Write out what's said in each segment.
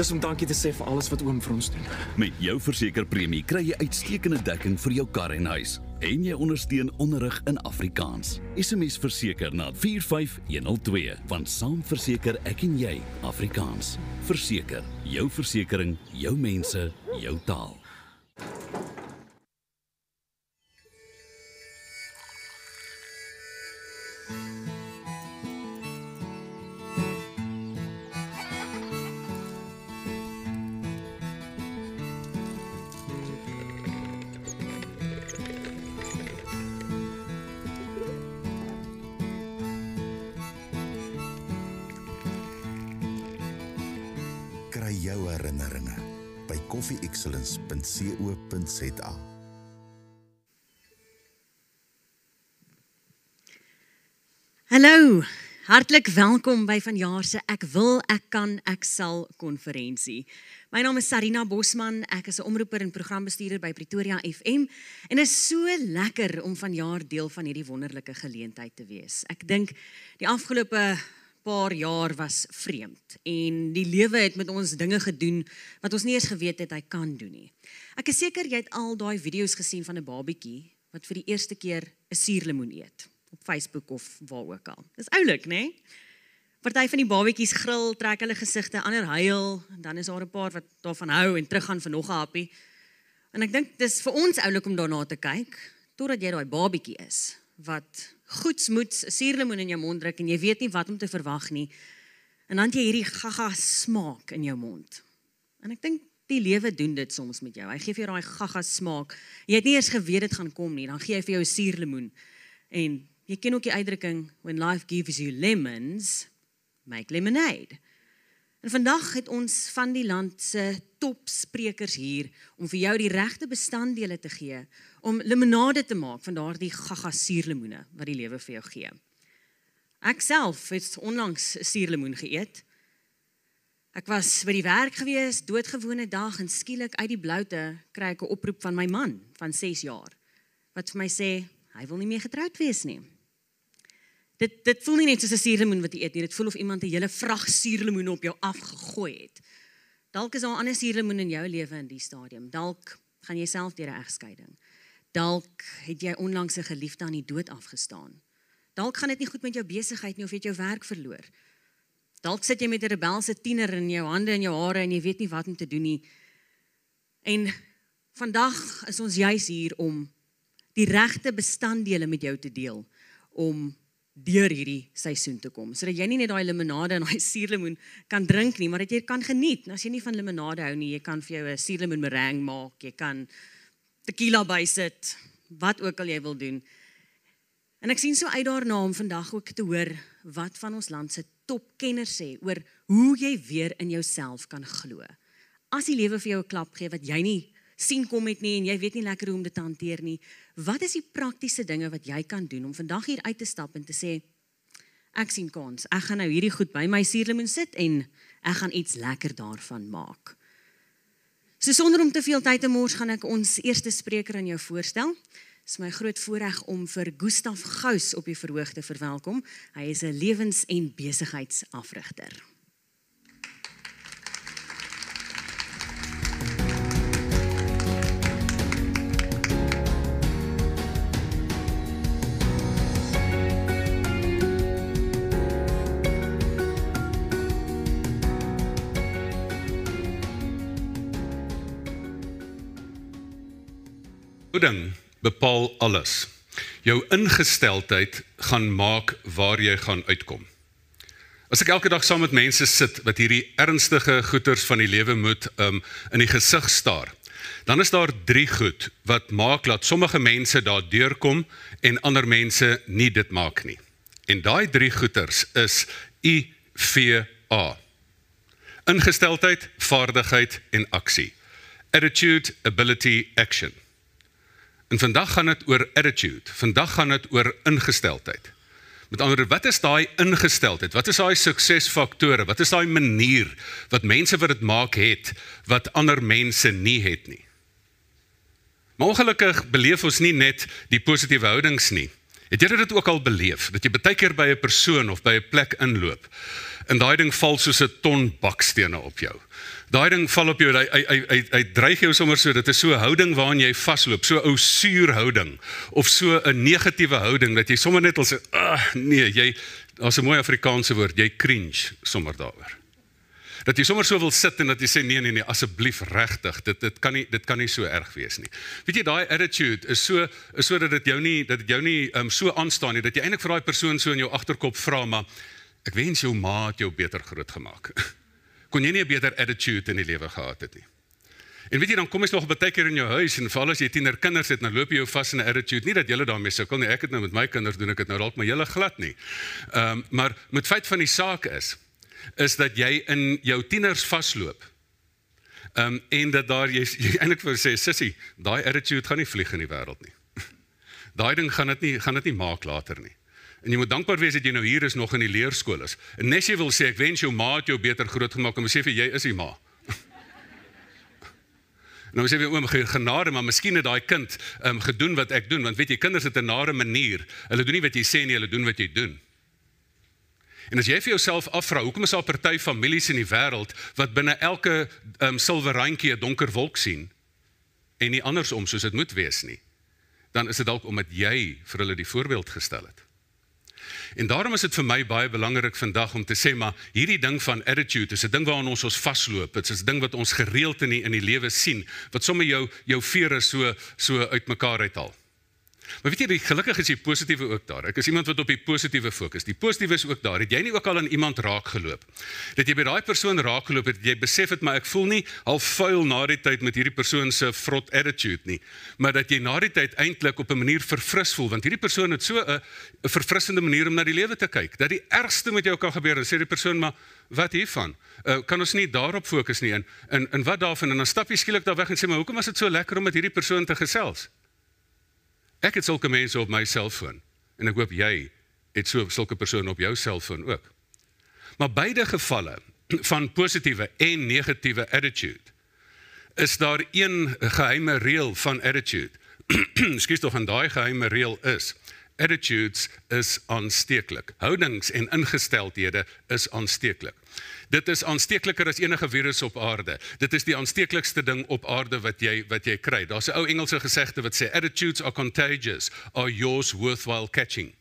Dis om dankie te sê vir alles wat oom vir ons doen. Met jou versekerpremie kry jy uitstekende dekking vir jou kar en huis en jy ondersteun onderrig in Afrikaans. SMS verseker na 45102 want saam verseker ek en jy Afrikaans. Verseker, jou versekering, jou mense, jou taal. Hartlik welkom by vanjaar se Ek wil, ek kan, ek sal konferensie. My naam is Sarina Bosman. Ek is 'n omroeper en programbestuurder by Pretoria FM en dit is so lekker om vanjaar deel van hierdie wonderlike geleentheid te wees. Ek dink die afgelope paar jaar was vreemd en die lewe het met ons dinge gedoen wat ons nie eens geweet het hy kan doen nie. Ek is seker jy het al daai video's gesien van 'n babietjie wat vir die eerste keer 'n suurlemoen eet op Facebook of waar ook al. Dis oulik, né? Nee? Party van die babatjies gril, trek hulle gesigte, ander huil, dan is daar 'n paar wat daarvan hou en teruggaan vir nog 'n happie. En ek dink dis vir ons oulik om daarna te kyk totdat jy daai babatjie is wat goedsmoeds 'n suurlemoen in jou mond druk en jy weet nie wat om te verwag nie. En dan jy hierdie gaga smaak in jou mond. En ek dink die lewe doen dit soms met jou. Hy gee vir jou daai gaga smaak. Jy het nie eers geweet dit gaan kom nie. Dan gee hy vir jou 'n suurlemoen. En jy ken ook die uitdrukking when life gives you lemons, make lemonade. En vandag het ons van die land se topsprekers hier om vir jou die regte bestanddele te gee om limonade te maak van daardie gaga suurlemoene wat die lewe vir jou gee. Ek self het onlangs 'n suurlemoen geëet. Ek was by die werk gewees, doodgewone dag en skielik uit die bloute kry ek 'n oproep van my man van 6 jaar wat vir my sê hy wil nie meer getroud wees nie. Dit dit voel nie net soos 'n suurlemoen wat jy eet nie, dit voel of iemand 'n hele vrag suurlemoene op jou afgegooi het. Dalk is daar 'n ander suurlemoen in jou lewe in die stadium. Dalk gaan jy self deur 'n egskeiding. Dalk het jy onlangs 'n geliefde aan die dood afgestaan. Dalk gaan dit nie goed met jou besigheid nie of jy het jou werk verloor. Dalk sit jy met 'n rebelse tiener in jou hande en jou hare en jy weet nie wat om te doen nie. En vandag is ons juis hier om die regte bestanddele met jou te deel om deur hierdie seisoen te kom. Sodat jy nie net daai limonade en daai suurlemoen kan drink nie, maar dat jy kan geniet. Nou as jy nie van limonade hou nie, jy kan vir jou 'n suurlemoen meringue maak, jy kan tequila bysit, wat ook al jy wil doen. En ek sien so uit daarna om vandag ook te hoor wat van ons land se topkenners sê oor hoe jy weer in jouself kan glo. As die lewe vir jou 'n klap gee wat jy nie sien kom het nie en jy weet nie lekker hoe om dit te hanteer nie, wat is die praktiese dinge wat jy kan doen om vandag hier uit te stap en te sê ek sien kans. Ek gaan nou hierdie goed by my suurlemoen sit en ek gaan iets lekker daarvan maak. So sonder om te veel tyd te mors, gaan ek ons eerste spreker aan jou voorstel. Dit is my groot voorreg om vir Gustaf Gous op die verhoog te verwelkom. Hy is 'n lewens- en besigheidsafrigter. Houding bepaal alles. Jou ingesteldheid gaan maak waar jy gaan uitkom. As ek elke dag saam met mense sit wat hierdie ernstige goeters van die lewe moet um in die gesig staar, dan is daar drie goed wat maak dat sommige mense daar deurkom en ander mense nie dit maak nie. En daai drie goeters is IVA. Ingesteldheid, vaardigheid en aksie. Attitude, ability, action. En vandag gaan dit oor attitude. Vandag gaan dit oor ingesteldheid. Met ander woorde, wat is daai ingesteldheid? Wat is daai suksesfaktore? Wat is daai manier wat mense wat dit maak het wat ander mense nie het nie? Maar ongelukkig beleef ons nie net die positiewe houdings nie. Het jy dit ook al beleef dat jy baie keer by 'n persoon of by 'n plek inloop en daai ding val soos 'n ton bakstene op jou. Daai ding val op jou, hy hy hy hy, hy dreig jou sommer so, dit is so 'n houding waarin jy vasloop, so 'n ou suur houding of so 'n negatiewe houding dat jy sommer net al sê, "Ag, nee, jy daar's 'n mooi Afrikaanse woord, jy cringe sommer daaroor." Dat jy sommer so wil sit en dat jy sê nee nee nee asseblief regtig dit dit kan nie dit kan nie so erg wees nie. Weet jy daai attitude is so is sodat dit jou nie dat dit jou nie um, so aanstaan nie dat jy eintlik vir daai persoon so in jou agterkop vra maar ek wens jou ma het jou beter groot gemaak. Kon jy nie 'n beter attitude in die lewe gehad het nie. En weet jy dan kom jy nog baie keer in jou huis en veral as jy tiener kinders het, dan loop jy jou vas in 'n attitude. Nie dat jy daarmee sukkel nie. Ek het nou met my kinders doen ek dit nou dalk maar julle glad nie. Ehm um, maar met feit van die saak is is dat jy in jou tieners vasloop. Ehm um, en dat daar jy, jy eintlik vir sê sissie, daai attitude gaan nie vlieg in die wêreld nie. daai ding gaan dit nie gaan dit nie maak later nie. En jy moet dankbaar wees dat jy nou hier is nog in die leerskool is. En nes jy wil sê ek wens jou ma het jou beter grootgemaak en vir jy is die ma. nou sê jy oom genade maar miskien het daai kind ehm um, gedoen wat ek doen want weet jy kinders het 'n nare manier. Hulle doen nie wat jy sê nie, hulle doen wat jy doen. En as jy vir jouself afvra, hoekom is daar party families in die wêreld wat binne elke ehm um, silwer randjie 'n donker wolk sien en nie andersom soos dit moet wees nie? Dan is dit dalk omdat jy vir hulle die voorbeeld gestel het. En daarom is dit vir my baie belangrik vandag om te sê maar hierdie ding van attitude is 'n ding waaraan ons ons vasloop. Dit is 'n ding wat ons gereeld in die, in die lewe sien wat sommer jou jou vere so so uitmekaar uithaal. Maar weet jy, die gelukkig is die positiewe ook daar. Ek is iemand wat op die positiewe fokus. Die positiewe is ook daar. Het jy nie ook al aan iemand raak geloop? Dat jy by daai persoon raak geloop het, jy besef het maar ek voel nie half vuil na die tyd met hierdie persoon se vrot attitude nie, maar dat jy na die tyd eintlik op 'n manier verfris voel want hierdie persoon het so 'n verfrissende manier om na die lewe te kyk. Dat die ergste met jou kan gebeur en sê die persoon maar wat hiervan? Uh, kan ons nie daarop fokus nie in in in wat daarvan en dan stap jy skielik daar weg en sê maar hoekom was dit so lekker om met hierdie persoon te gesels? Ek het sulke mense op my selfoon en ek hoop jy het so sulke persone op jou selfoon ook. Maar beide gevalle van positiewe en negatiewe attitude is daar een geheime reël van attitude. Skus tog van daai geheime reël is attitudes is aansteeklik. Houdings en ingesteldhede is aansteeklik. Dit is aansteekliker as enige virus op aarde. Dit is die aansteeklikste ding op aarde wat jy wat jy kry. Daar's 'n ou Engelse gesegde wat sê attitudes are contagious, are yours worthwhile catching.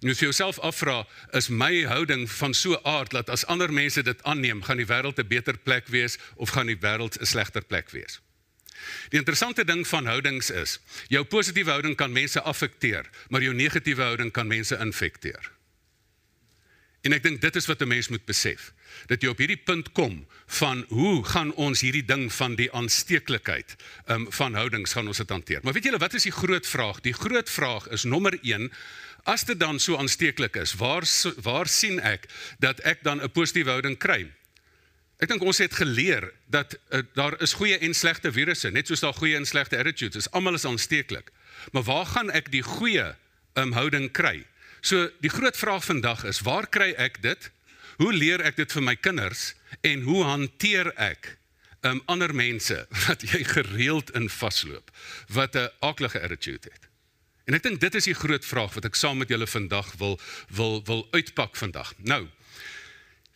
En as jy jouself afvra, is my houding van so aard dat as ander mense dit aanneem, gaan die wêreld 'n beter plek wees of gaan die wêreld 'n slegter plek wees? Die interessante ding van houdings is, jou positiewe houding kan mense affekteer, maar jou negatiewe houding kan mense infekteer. En ek dink dit is wat 'n mens moet besef, dat jy op hierdie punt kom van hoe gaan ons hierdie ding van die aansteeklikheid um, van houdings gaan ons dit hanteer. Maar weet julle wat is die groot vraag? Die groot vraag is nommer 1 As dit dan so aansteeklik is, waar waar sien ek dat ek dan 'n positiewe houding kry? Ek dink ons het geleer dat uh, daar is goeie en slegte virusse, net soos daar goeie en slegte attitudes is. Almal is aansteeklik. Maar waar gaan ek die goeie um, houding kry? So die groot vraag vandag is, waar kry ek dit? Hoe leer ek dit vir my kinders en hoe hanteer ek um ander mense wat jy gereeld in vasloop wat 'n aaklige attitude het? En ek dink dit is die groot vraag wat ek saam met julle vandag wil wil wil uitpak vandag. Nou,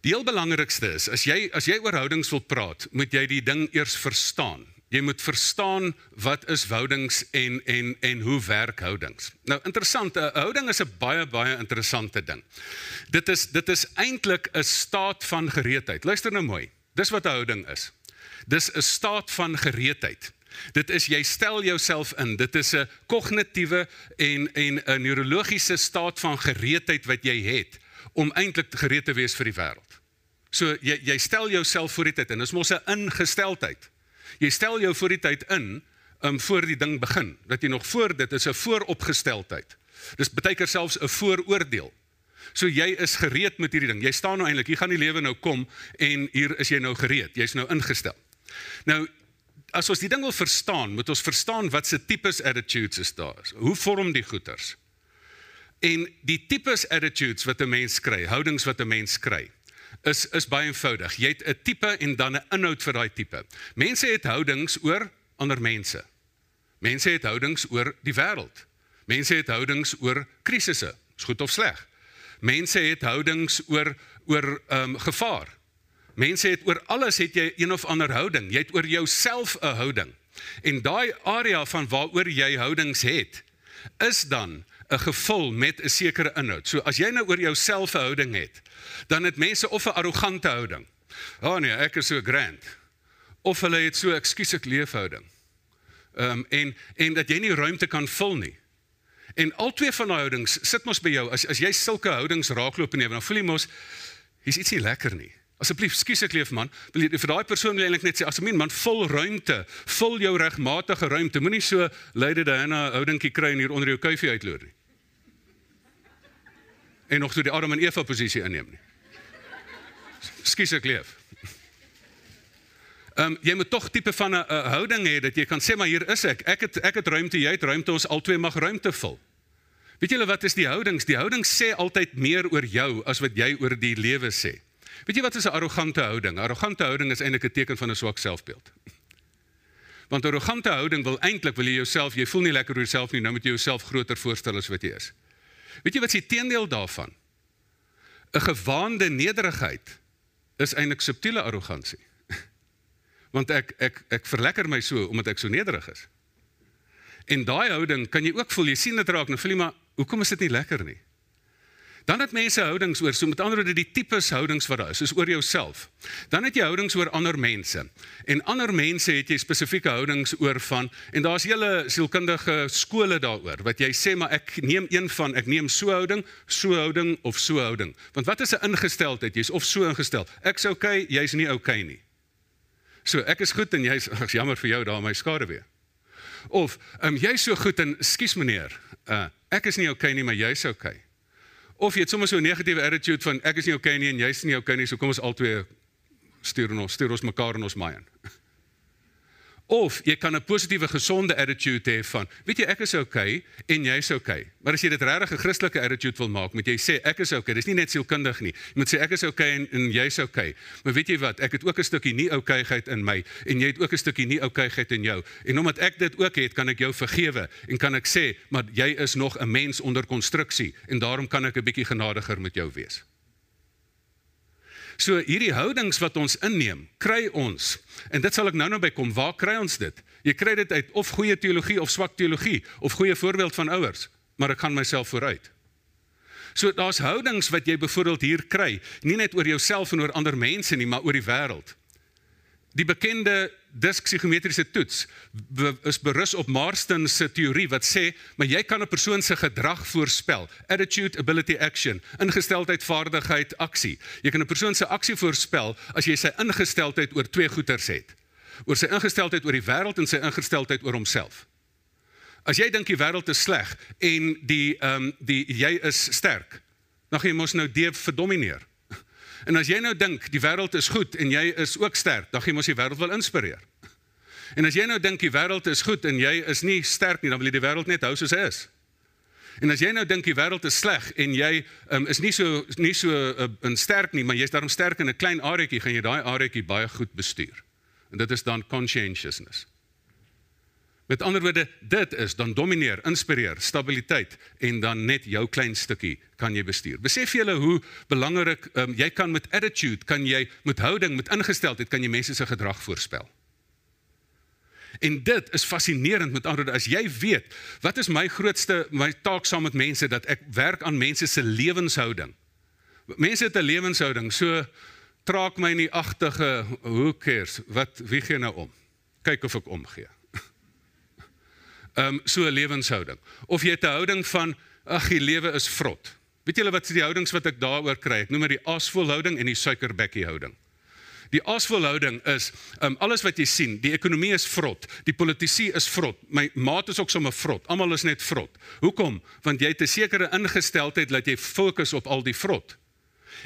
die heel belangrikste is as jy as jy oor houdings wil praat, moet jy die ding eers verstaan. Jy moet verstaan wat is houdings en en en hoe werk houdings. Nou interessant, 'n houding is 'n baie baie interessante ding. Dit is dit is eintlik 'n staat van gereedheid. Luister nou mooi. Dis wat 'n houding is. Dis 'n staat van gereedheid. Dit is jy stel jouself in. Dit is 'n kognitiewe en en 'n neurologiese staat van gereedheid wat jy het om eintlik gereed te wees vir die wêreld. So jy jy stel jouself voor die tyd en dis mos 'n ingesteldheid. Jy stel jou voor die tyd in um voor die ding begin. Dat jy nog voor dit is 'n vooropgesteldheid. Dis baie keer selfs 'n vooroordeel. So jy is gereed met hierdie ding. Jy staan nou eintlik, hier gaan die lewe nou kom en hier is jy nou gereed. Jy's nou ingestel. Nou as ons die ding wil verstaan, moet ons verstaan wat se tipes attitudes is daar. Hoe vorm die goeters? En die tipes attitudes wat 'n mens kry, houdings wat 'n mens kry is is baie eenvoudig. Jy het 'n tipe en dan 'n inhoud vir daai tipe. Mense het houdings oor ander mense. Mense het houdings oor die wêreld. Mense het houdings oor krisisse, is goed of sleg. Mense het houdings oor oor ehm um, gevaar. Mense het oor alles het jy een of ander houding. Jy het oor jouself 'n houding. En daai area van waaroor jy houdings het, is dan gevul met 'n sekere inhoud. So as jy nou oor jouself 'n houding het, dan het mense of 'n arrogante houding. O oh nee, ek is so grand. Of hulle het so ekskuus ek leefhouding. Ehm um, en en dat jy nie ruimte kan vul nie. En al twee van daai houdings sit mos by jou. As as jy sulke houdings raakloop in lewe, dan voel jy mos hier's iets nie lekker nie. Asseblief, skuis ek leef man. Wil jy vir daai persoon wil eintlik net sê asseblief man, vul ruimte. Vul jou regmatige ruimte. Moenie so Lady Diana houdingkie kry en hier onder jou kuifie uitloer nie. En nog so die Adam en Eva posisie inneem nie. Skuis ek leef. Ehm um, jy moet tog tipe van 'n houding hê dat jy kan sê maar hier is ek. Ek het ek het ruimte, jy het ruimte, ons albei mag ruimte vul. Weet julle wat is die houdings? Die houdings sê altyd meer oor jou as wat jy oor die lewe sê. Weet jy wat is 'n arrogante houding? Arrogante houding is eintlik 'n teken van 'n swak selfbeeld. Want arrogante houding wil eintlik wil jy jouself, jy voel nie lekker oor jouself nie, nou moet jy jouself groter voorstel as wat jy is. Weet jy wat is die teendeel daarvan? 'n Gewaande nederigheid is eintlik subtiele arrogansie. Want ek ek ek verlekker my so omdat ek so nederig is. En daai houding kan jy ook voel, jy sien dit raak, nou voel jy maar hoekom is dit nie lekker nie? Dan het mense houdings oor, so met ander woorde die tipes houdings wat daar is, is oor jouself. Dan het jy houdings oor ander mense. En ander mense het jy spesifieke houdings oor van en daar's hele sielkundige skole daaroor wat jy sê maar ek neem een van ek neem so houding, so houding of so houding. Want wat is 'n ingesteldheid? Jy's of so ingestel. Ek's okay, jy's nie okay nie. So ek is goed en jy's ag jammer vir jou daar my skade weer. Of ehm um, jy's so goed en skus meneer, uh, ek is nie okay nie, maar jy's okay. Of jy het sommer so 'n negatiewe attitude van ek is nie okay nie en jy's nie okay nie, so kom ons albei stuur ons stuur ons mekaar in ons maai in. Of jy kan 'n positiewe gesonde attitude hê van, weet jy ek is okay en jy's okay. Maar as jy dit regtig 'n Christelike attitude wil maak, moet jy sê ek is okay. Dis nie net sielkundig nie. Jy moet sê ek is okay en, en jy's okay. Maar weet jy wat? Ek het ook 'n stukkie nie okayheid in my en jy het ook 'n stukkie nie okayheid in jou. En omdat ek dit ook het, kan ek jou vergewe en kan ek sê, maar jy is nog 'n mens onder konstruksie en daarom kan ek 'n bietjie genadiger met jou wees. So hierdie houdings wat ons inneem, kry ons. En dit sal ek nou-nou by kom. Waar kry ons dit? Jy kry dit uit of goeie teologie of swak teologie of goeie voorbeeld van ouers, maar ek gaan myself vooruit. So daar's houdings wat jy byvoorbeeld hier kry, nie net oor jouself en oor ander mense nie, maar oor die wêreld. Die bekende diskpsigometriese toets is berus op Marston se teorie wat sê, maar jy kan 'n persoon se gedrag voorspel. Attitude, ability, action, ingesteldheid, vaardigheid, aksie. Jy kan 'n persoon se aksie voorspel as jy sy ingesteldheid oor twee goeters het. Oor sy ingesteldheid oor die wêreld en sy ingesteldheid oor homself. As jy dink die wêreld is sleg en die ehm um, die jy is sterk, dan gaan jy mos nou deef verdomineer. En as jy nou dink die wêreld is goed en jy is ook sterk, dan gaan jy mos die wêreld wil inspireer. En as jy nou dink die wêreld is goed en jy is nie sterk nie, dan wil jy die wêreld net hou soos hy is. En as jy nou dink die wêreld is sleg en jy um, is nie so nie so uh, in sterk nie, maar jy's daarom sterk in 'n klein areetjie, gaan jy daai areetjie baie goed bestuur. En dit is dan conscientiousness. Met ander woorde, dit is dan domineer, inspireer, stabiliteit en dan net jou klein stukkie kan jy bestuur. Besef julle hoe belangrik um, jy kan met attitude, kan jy met houding, met ingesteldheid kan jy mense se gedrag voorspel. En dit is fascinerend met ander woorde as jy weet, wat is my grootste my taak saam met mense dat ek werk aan mense se lewenshouding. Mense het 'n lewenshouding, so traak my nie agtige who cares wat wie gee nou om. Kyk of ek omgee um, so 'n lewenshouding. Of jy het 'n houding van ag, die lewe is vrot. Weet julle wat is die houdings wat ek daaroor kry? Ek noem dit die asvolhouding en die suikerbekkie houding. Die asvolhouding is um, alles wat jy sien, die ekonomie is vrot, die politisie is vrot, my maat is ook sommer vrot, almal is net vrot. Hoekom? Want jy het 'n sekere ingesteldheid dat jy fokus op al die vrot.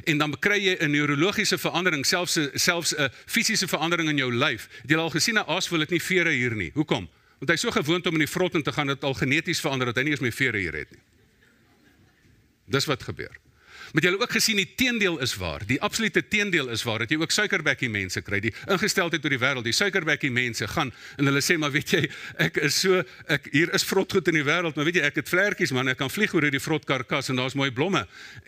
En dan kry jy 'n neurologiese verandering, selfs selfs 'n fisiese verandering in jou lyf. Het jy al gesien 'n as wil dit nie vere hier nie. Hoekom? Want hy's so gewoond om in die vrot in te gaan dat al geneties verander dat hy nie eens meer vere hier het nie. Dis wat gebeur. Jy het ook gesien die teendeel is waar. Die absolute teendeel is waar dat jy ook suikerbekkie mense kry. Die ingesteldheid oor die wêreld, die suikerbekkie mense gaan en hulle sê maar weet jy, ek is so ek hier is vrotgoed in die wêreld, maar weet jy ek het vlekkies man, ek kan vlieg oor hierdie vrotkarkas en daar's mooi blomme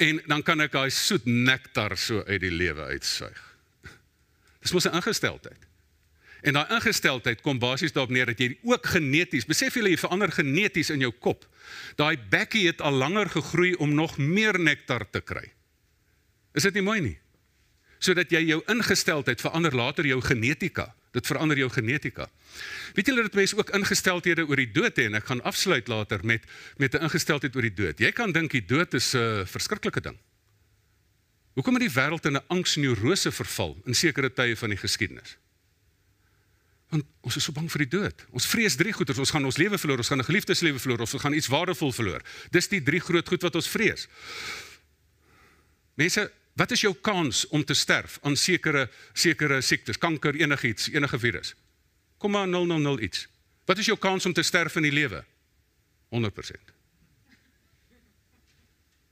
en dan kan ek daai soet nektar so uit die lewe uitsuig. Dis mos 'n ingesteldheid. En daai ingesteldheid kom basies daarop neer dat jy ook geneties, besef jy jy verander geneties in jou kop. Daai bekkie het al langer gegroei om nog meer nektar te kry. Is dit nie mooi nie? Sodat jy jou ingesteldheid verander later jou genetika. Dit verander jou genetika. Weet julle dat mense ook ingesteldhede oor die dood het en ek gaan afsluit later met met 'n ingesteldheid oor die dood. Jy kan dink die dood is 'n uh, verskriklike ding. Hoekom het die wêreld in 'n angsneurose verval in sekere tye van die geskiedenis? Want ons is so bang vir die dood. Ons vrees drie goeters, ons gaan ons lewe verloor, ons gaan 'n geliefde se lewe verloor of ons gaan iets waardevol verloor. Dis die drie groot goed wat ons vrees. Mense, wat is jou kans om te sterf aan sekere sekere siektes, kanker, enigiets, enige virus? Kom maar 000 iets. Wat is jou kans om te sterf in die lewe? 100%.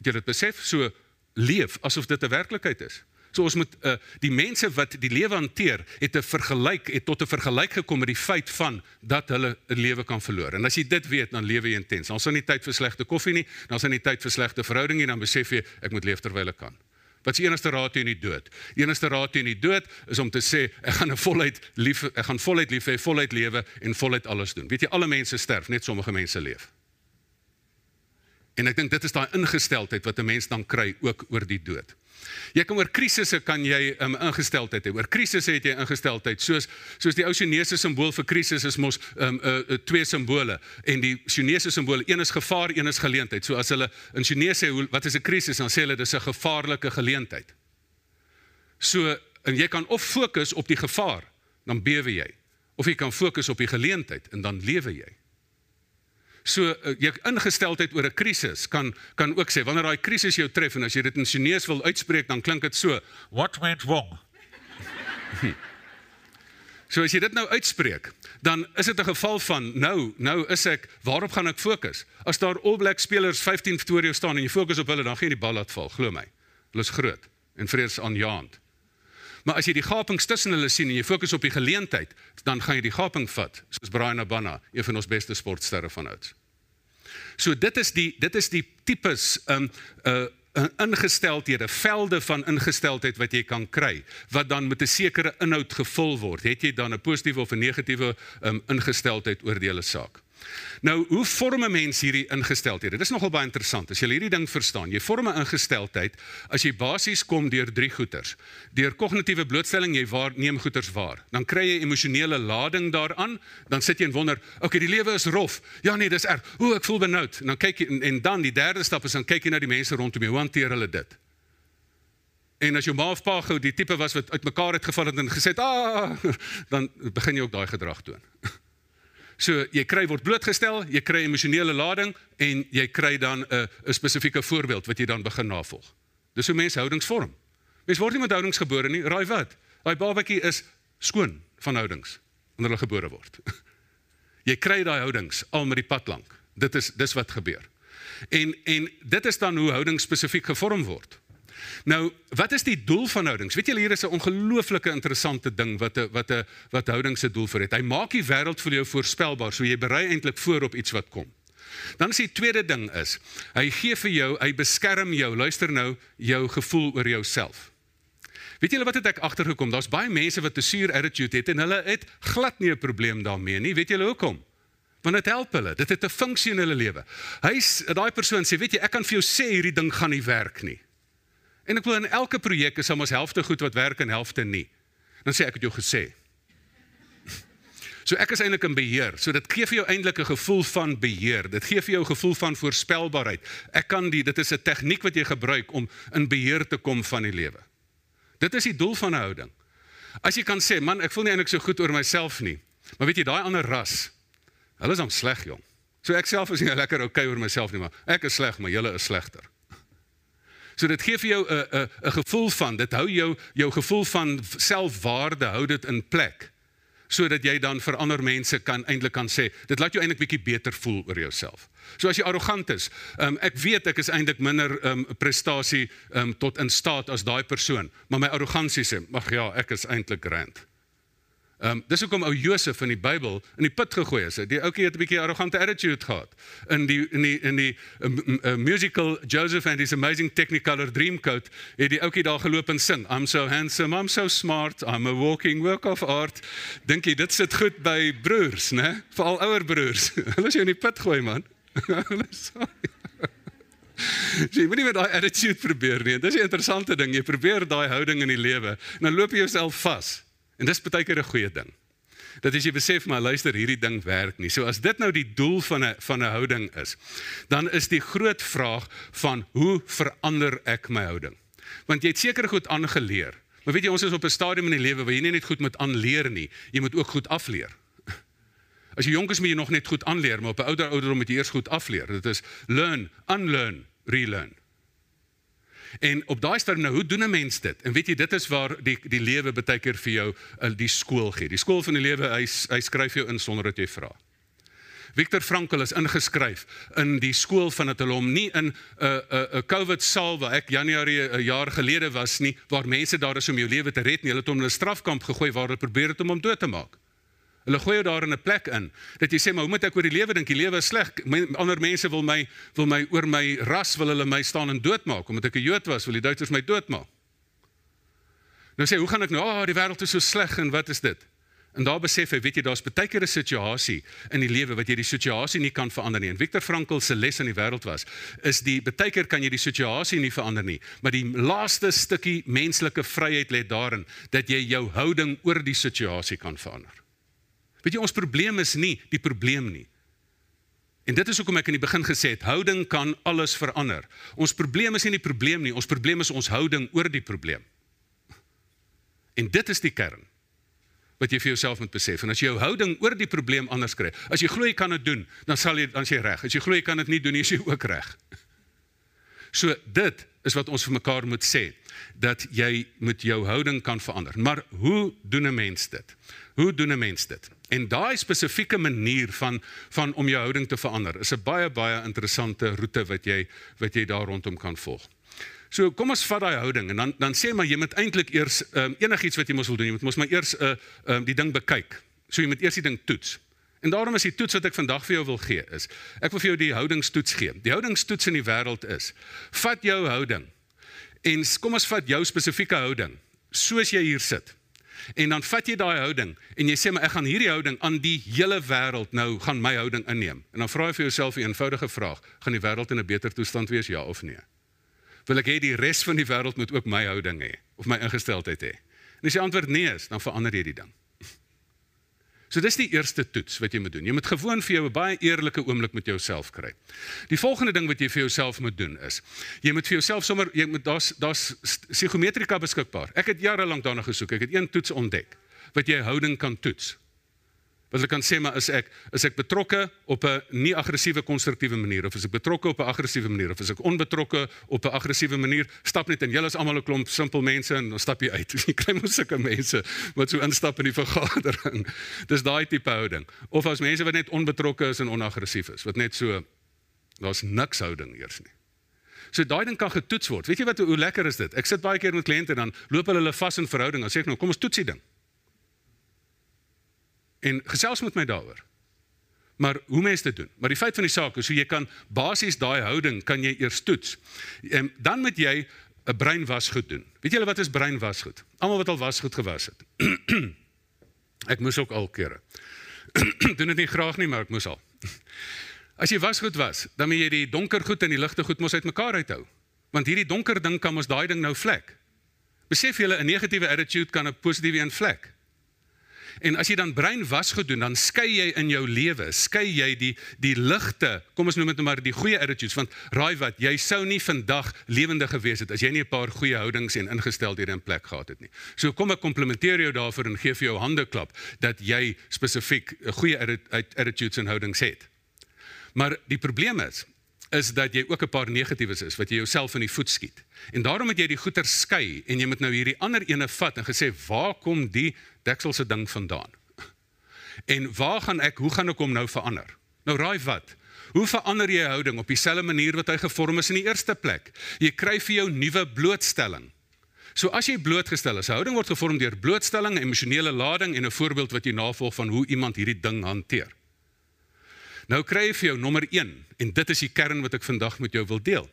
Jy het dit besef so leef asof dit 'n werklikheid is. So ons moet uh, die mense wat die lewe hanteer, het 'n vergelyk, het tot 'n vergelyk gekom met die feit van dat hulle 'n lewe kan verloor. En as jy dit weet, dan lewe jy intens. Dan is nie tyd vir slegte koffie nie, dan is nie tyd vir slegte verhoudinge nie, dan besef jy ek moet leef terwyl ek kan. Wat is die enigste raad teen die dood? Die enigste raad teen die dood is om te sê ek gaan 'n voluit lief ek gaan voluit lief hê, voluit lewe en voluit alles doen. Weet jy alle mense sterf, net sommige mense leef. En ek dink dit is daai ingesteldheid wat 'n mens dan kry ook oor die dood. Jy kan oor krisisse kan jy um, ingesteldheid hê. Oor krisisse het jy ingesteldheid soos soos die ou Chinese simbool vir krisis is mos um, uh, uh, twee simbole en die Chinese simbool een is gevaar, een is geleentheid. So as hulle in Chinese sê wat is 'n krisis dan sê hulle dis 'n gevaarlike geleentheid. So en jy kan of fokus op die gevaar, dan bewe jy. Of jy kan fokus op die geleentheid en dan lewe jy. So uh, jou ingesteldheid oor 'n krisis kan kan ook sê wanneer daai krisis jou tref en as jy dit in Chinese wil uitspreek dan klink dit so what went wrong. so as jy dit nou uitspreek, dan is dit 'n geval van nou nou is ek waarop gaan ek fokus? As daar All Black spelers 15 voor jou staan en jy fokus op hulle, dan gaan jy die bal laat val, glo my. Hulle is groot en vrees aanjaend. Maar as jy die gapings tussen hulle sien en jy fokus op die geleentheid, dan gaan jy die gaping vat, soos Brian Abana, een van ons beste sportsterre van ouds. So dit is die dit is die tipes um uh ingesteldhede, velde van ingesteldheid wat jy kan kry wat dan met 'n sekere inhoud gevul word. Het jy dan 'n positiewe of 'n negatiewe um ingesteldheid oor die hele saak? Nou, hoe vorm 'n mens hierdie ingesteldhede? Dit is nogal baie interessant. As jy hierdie ding verstaan, jy vorm 'n ingesteldheid as jy basies kom deur drie goeters. Deur kognitiewe blootstelling, jy waarneem goeters waar. Dan kry jy emosionele lading daaraan, dan sit jy en wonder, "Oké, okay, die lewe is rof. Ja nee, dis erg. O, ek voel benoud." En dan kyk jy en, en dan die derde stap is dan kyk jy na die mense rondom jou. Hoe hanteer hulle dit? En as jou ma of pa gou die tipe was wat uitmekaar het geval het en gesê het, "Ah," dan begin jy ook daai gedrag toon. So jy kry word blootgestel, jy kry emosionele lading en jy kry dan 'n 'n spesifieke voorbeeld wat jy dan begin navolg. Dis hoe mense houdings vorm. Mense word nie met houdings gebore nie. Raai wat? Daai babatjie is skoon van houdings wanneer hulle gebore word. jy kry daai houdings al met die pad lank. Dit is dis wat gebeur. En en dit is dan hoe houdings spesifiek gevorm word. Nou, wat is die doel van houdings? Weet julle hier is 'n ongelooflike interessante ding wat 'n wat 'n wat houdings se doel vir het. Hy maak die wêreld vir jou voorspelbaar, so jy berei eintlik voor op iets wat kom. Dan is die tweede ding is, hy gee vir jou, hy beskerm jou. Luister nou, jou gevoel oor jouself. Weet julle wat het ek agtergekom? Daar's baie mense wat 'n suur attitude het en hulle het glad nie 'n probleem daarmee nie. Weet julle hoekom? Want dit help hulle. Dit het 'n funksie in hulle lewe. Hy's daai persoon sê, weet jy, ek kan vir jou sê hierdie ding gaan nie werk nie. En ek wil in elke projek is almoes helfte goed wat werk en helfte nie. Dan sê ek het jou gesê. So ek is eintlik in beheer. So dit gee vir jou eintlik 'n gevoel van beheer. Dit gee vir jou 'n gevoel van voorspelbaarheid. Ek kan die dit is 'n tegniek wat jy gebruik om in beheer te kom van die lewe. Dit is die doel van 'n houding. As jy kan sê, man, ek voel nie eintlik so goed oor myself nie. Maar weet jy, daai ander ras, hulle is dan sleg, jong. So ek self is nie lekker okay oor myself nie, maar ek is sleg, maar julle is slegter. So dit gee vir jou 'n 'n 'n gevoel van dit hou jou jou gevoel van selfwaarde hou dit in plek. sodat jy dan vir ander mense kan eintlik kan sê dit laat jou eintlik bietjie beter voel oor jouself. So as jy arrogant is, um, ek weet ek is eintlik minder um, prestasie um, tot in staat as daai persoon, maar my arrogansie sê, "Ag ja, ek is eintlik grand." Ehm um, dis hoekom ou Josef in die Bybel in die put gegooi is. Die ouetjie het 'n bietjie arrogante attitude gehad. In die in die in die um, uh, musical Joseph and his amazing technicolor dreamcoat het die ouetjie daar geloop en sing. I'm so handsome, I'm so smart, I'm a walking work of art. Dink jy dit sit goed by broers, né? Veral ouer broers. Hulle is jou in die put gooi man. Hulle sorry. Jy moet nie met daai attitude probeer nie. Dis 'n interessante ding. Jy probeer daai houding in die lewe dan loop jy jouself vas. En dis baie keer 'n goeie ding. Dat as jy besef maar luister hierdie ding werk nie. So as dit nou die doel van 'n van 'n houding is, dan is die groot vraag van hoe verander ek my houding? Want jy het seker goed aangeleer. Maar weet jy ons is op 'n stadium in die lewe waar jy nie net goed moet aanleer nie, jy moet ook goed afleer. As jy jonk is moet jy nog net goed aanleer, maar op 'n ouer ouderdom moet jy eers goed afleer. Dit is learn, unlearn, relearn. En op daai stadium nou, hoe doen 'n mens dit? En weet jy, dit is waar die die lewe baie keer vir jou uh, die skool gee. Die skool van die lewe, hy hy skryf jou in sonder dat jy vra. Viktor Frankl is ingeskryf in die skool van dat hulle hom nie in 'n uh, 'n uh, 'n uh, COVID saal waar ek Januarie 'n uh, jaar gelede was nie, waar mense daar is om jou lewe te red nie. Hulle het hom in 'n strafkamp gegooi waar hulle probeer het om hom dood te maak. Hulle gooi jou daar in 'n plek in dat jy sê maar hoe moet ek oor die lewe dink? Die lewe is sleg. Ander mense wil my wil my oor my ras wil hulle my staan en doodmaak omdat ek 'n Jood was, wil die Duitsers my doodmaak. Nou sê hoe gaan ek nou? Ah, oh, die wêreld is so sleg en wat is dit? En daar besef hy, weet jy, daar's baie keer 'n situasie in die lewe wat jy die situasie nie kan verander nie. En Viktor Frankl se les in die wêreld was, is die baie keer kan jy die situasie nie verander nie, maar die laaste stukkie menslike vryheid lê daarin dat jy jou houding oor die situasie kan verander. Weet jy ons probleem is nie die probleem nie. En dit is hoekom ek in die begin gesê het houding kan alles verander. Ons probleem is nie die probleem nie, ons probleem is ons houding oor die probleem. En dit is die kern wat jy vir jouself moet besef. En as jy jou houding oor die probleem anders kry, as jy glo jy kan dit doen, dan sal jy dan sê reg. As jy glo jy kan dit nie doen nie, is jy ook reg. So dit is wat ons vir mekaar moet sê dat jy met jou houding kan verander. Maar hoe doen 'n mens dit? Hoe doen 'n mens dit? En daai spesifieke manier van van om jou houding te verander is 'n baie baie interessante roete wat jy wat jy daar rondom kan volg. So kom ons vat daai houding en dan dan sê maar jy moet eintlik eers um, enigiets wat jy mos wil doen, jy moet mos maar eers 'n uh, um, die ding bekyk. So jy moet eers die ding toets. En daarom is die toets wat ek vandag vir jou wil gee is ek wil vir jou die houdingstoets gee. Die houdingstoets in die wêreld is vat jou houding en kom ons vat jou spesifieke houding soos jy hier sit. En dan vat jy daai houding en jy sê maar ek gaan hierdie houding aan die hele wêreld nou gaan my houding inneem. En dan vra jy vir jouself 'n eenvoudige vraag: gaan die wêreld in 'n beter toestand wees ja of nee? Wil ek hê die res van die wêreld moet ook my houding hê of my ingesteldheid hê? En as die antwoord nee is, dan verander jy die ding. So dis die eerste toets wat jy moet doen. Jy moet gewoon vir jou 'n baie eerlike oomblik met jouself kry. Die volgende ding wat jy vir jouself moet doen is jy moet vir jouself sommer jy moet daar's daar's psigometrika beskikbaar. Ek het jare lank daarna gesoek. Ek het een toets ontdek wat jy houding kan toets wat hulle kan sê maar is ek is ek betrokke op 'n nie aggressiewe konstruktiewe manier? Of is ek betrokke op 'n aggressiewe manier? Of is ek onbetrokke op 'n aggressiewe manier? Stap net en julle is almal 'n klomp simpel mense en dan stap jy uit. Jy kry mos sulke mense wat so instap in die vergadering. Dis daai tipe houding. Of as mense wat net onbetrokke is en onaggressief is wat net so daar's niks houding eers nie. So daai ding kan getoets word. Weet jy wat hoe lekker is dit? Ek sit baie keer met kliënte dan loop hulle hulle vas in verhouding. Dan sê ek nou, kom ons toets die ding en gesels met my daaroor. Maar hoe mense dit doen? Maar die feit van die saak is hoe jy kan basies daai houding kan jy eers toets. En dan moet jy 'n breinwasgoed doen. Weet julle wat is breinwasgoed? Almal wat al wasgoed gewas het. ek moes ook al kere. doen dit nie graag nie, maar ek moes al. As jy wasgoed was, dan moet jy die donker goed en die ligte goed mos uitmekaar uithou. Want hierdie donker ding kan mos daai ding nou vlek. Besef julle 'n negatiewe attitude kan 'n positiewe een vlek. En as jy dan brein was gedoen, dan skei jy in jou lewe, skei jy die die ligte. Kom ons noem dit nou maar die goeie attitudes want raai wat, jy sou nie vandag lewendig gewees het as jy nie 'n paar goeie houdings en ingesteldhede in plek gehad het nie. So kom ek komplimenteer jou daarvoor en gee vir jou hande klap dat jy spesifiek goeie attitudes en houdings het. Maar die probleem is is dat jy ook 'n paar negatiewes is wat jy jouself in die voet skiet. En daarom moet jy die goeie skei en jy moet nou hierdie ander ene vat en gesê waar kom die dekselse ding vandaan? En waar gaan ek, hoe gaan ek hom nou verander? Nou raai wat? Hoe verander jy houding op dieselfde manier wat hy gevorm is in die eerste plek? Jy kry vir jou nuwe blootstelling. So as jy blootgestel is, houding word gevorm deur blootstelling, emosionele lading en 'n voorbeeld wat jy navolg van hoe iemand hierdie ding hanteer. Nou kry jy vir jou nommer 1 en dit is die kern wat ek vandag met jou wil deel.